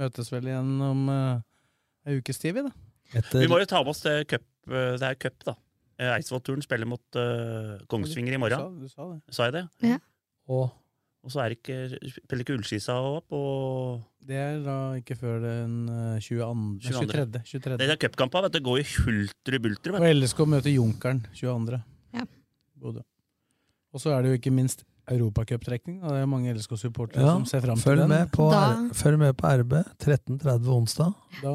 møtes vel igjen om uh, ei ukes tid, vi, da. Vi må jo ta med oss det cup, eh, det er cup, da. Eh, Eidsvoll-turen spiller mot uh, Kongsvinger i morgen. Du sa, du sa det. Sa jeg det? Ja. Og Og så er det ikke, spiller ikke Ullskisa opp, og Det er da ikke før den uh, 22. 22.. 23. 23. Det er cupkampa, vet du. Det går i hulter i bulter. Og. LSK møter Junkeren 22. Ja. Bodø. Og så er det jo ikke minst europacuptrekning. Det er mange LSK-supportere Ja, som ser fram til den. med, på, følg med på RB. 13.30 onsdag. Da,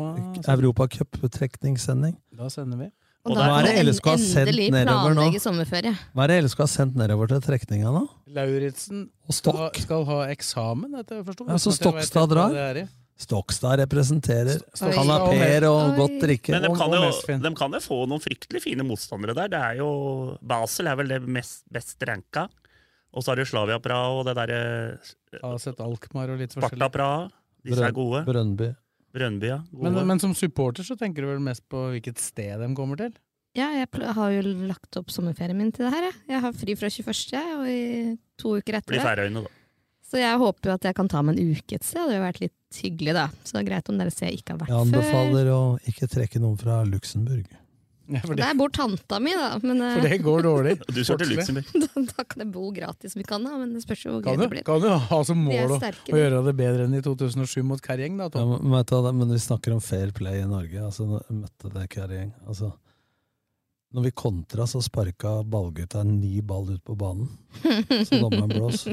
Europacuptrekningssending. da sender vi. Og da er det LSK har sendt endelig nedover nå? planlegge sommerferie. Hva er det LSK har sendt nedover til trekninga nå? Lauritzen skal, skal ha eksamen, etter jeg forsto. Ja, så Stokstad drar? er. Stokstad representerer kanapeer og Oi. godt drikke. Men de kan, jo, de kan jo få noen fryktelig fine motstandere der. Det er jo, Basel er vel det mest, best ranka. Og så har du Slavia Praha og det derre Alkmaar og litt Sparta forskjellig. Praha. Disse er gode. Brønnby. Brønnby, ja. Men, men som supporter så tenker du vel mest på hvilket sted de kommer til? Ja, jeg har jo lagt opp sommerferien min til det her. Jeg, jeg har fri fra 21., og i to uker etter Blir færre Færøyene, da. Så jeg håper jo at jeg kan ta meg en uke et sted. Det hadde vært litt hyggelig, da. Så det er greit om dere ser jeg ikke har vært før. Jeg anbefaler å ikke trekke noen fra Luxembourg. Ja. Det er bort tanta mi, da. Men, eh, For det går dårlig. Du skal til. Luxembourg. da kan jeg bo gratis som vi kan, da. Men det spørs jo hvor gøy det du, blir. kan du ha som mål å, å gjøre det bedre enn i 2007 mot Kärring, da, Ja, men, du men vi snakker om fair play i Norge. Altså, møtte det Kjærgjeng. Altså, når vi kontra, så sparka ballgutta en ny ball ut på banen. Så dommeren blås.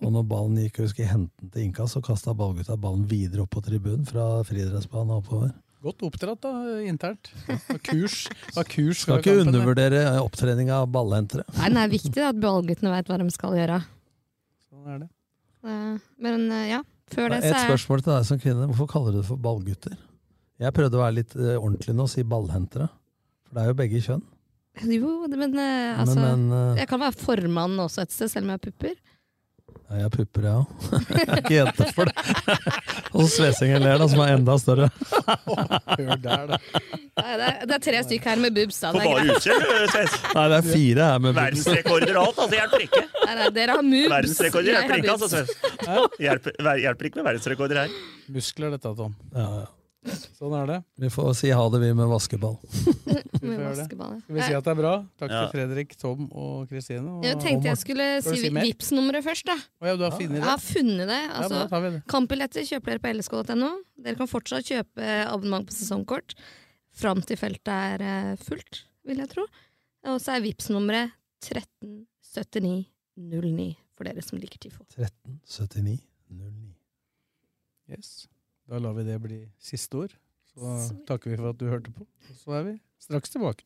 Og når ballen gikk og vi skulle hente den til innkast, så kasta ballgutta ballen videre opp på tribunen fra friidrettsbanen og oppover. Godt oppdratt da, internt. Av kurs. Av kurs Skal ikke undervurdere opptrening av ballhentere. Nei, det er viktig at ballguttene veit hva de skal gjøre. Sånn er det. Eh, Men eh, ja, før det Et så er spørsmål til deg som kvinne. Hvorfor kaller du det for ballgutter? Jeg prøvde å være litt eh, ordentlig nå og si ballhentere. For det er jo begge kjønn. Jo, men eh, altså men, men, Jeg kan være formann også et sted, selv om jeg har pupper. Ja, jeg har pupper, jeg òg. Jeg er ikke jente for det. Og så Svesingen ler, da, som er enda større. Hør der, da. Nei, det, er, det er tre stykk her med boobs, da. På Det bare greit. utseende, Nei, det er fire her med boobs. Verdensrekorder og alt, altså. Hjelper ikke. Nei, nei, dere har moobs. Verdensrekorder hjelper ikke, altså, Sves. Hjelper, hjelper ikke med verdensrekorder her. Muskler, dette, Tom. Ja, ja. Sånn er det. Vi får si ha det, vi, med vaskeball. Vi får Med det. vaskeball, ja. Skal vi si at det er bra? Takk Ja. til Fredrik, Tom og Kristine. Jeg tenkte jeg skulle si, si mer? Vipps-nummeret først, da. Oh, ja, du har funnet Jeg har funnet det. Altså, ja, det. Kampbilletter kjøper dere på lsk.no. Dere kan fortsatt kjøpe abonnement på sesongkort fram til feltet er eh, fullt, vil jeg tro. Og så er Vipps-nummeret 137909 for dere som liker TIFO. 1379 09. Yes. Da lar vi det bli siste ord. Så takker vi for at du hørte på. Og så er vi straks tilbake.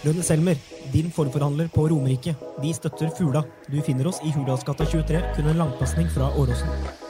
Lønne Selmer, din forforhandler på Romerike. Vi støtter Fula. Du finner oss i Hurdalsgata 23, kun en langpasning fra Åråsen.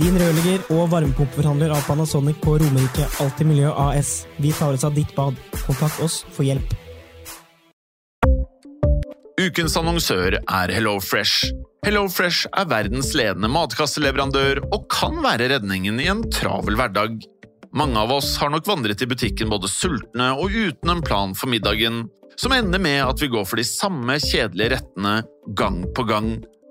Din rørlegger og varmepumpeforhandler av Panasonic på Romerike Alltid Miljø AS. Vi tar oss av ditt bad. Kontakt oss for hjelp. Ukens annonsør er HelloFresh. HelloFresh er verdens ledende matkasseleverandør og kan være redningen i en travel hverdag. Mange av oss har nok vandret i butikken både sultne og uten en plan for middagen, som ender med at vi går for de samme kjedelige rettene gang på gang.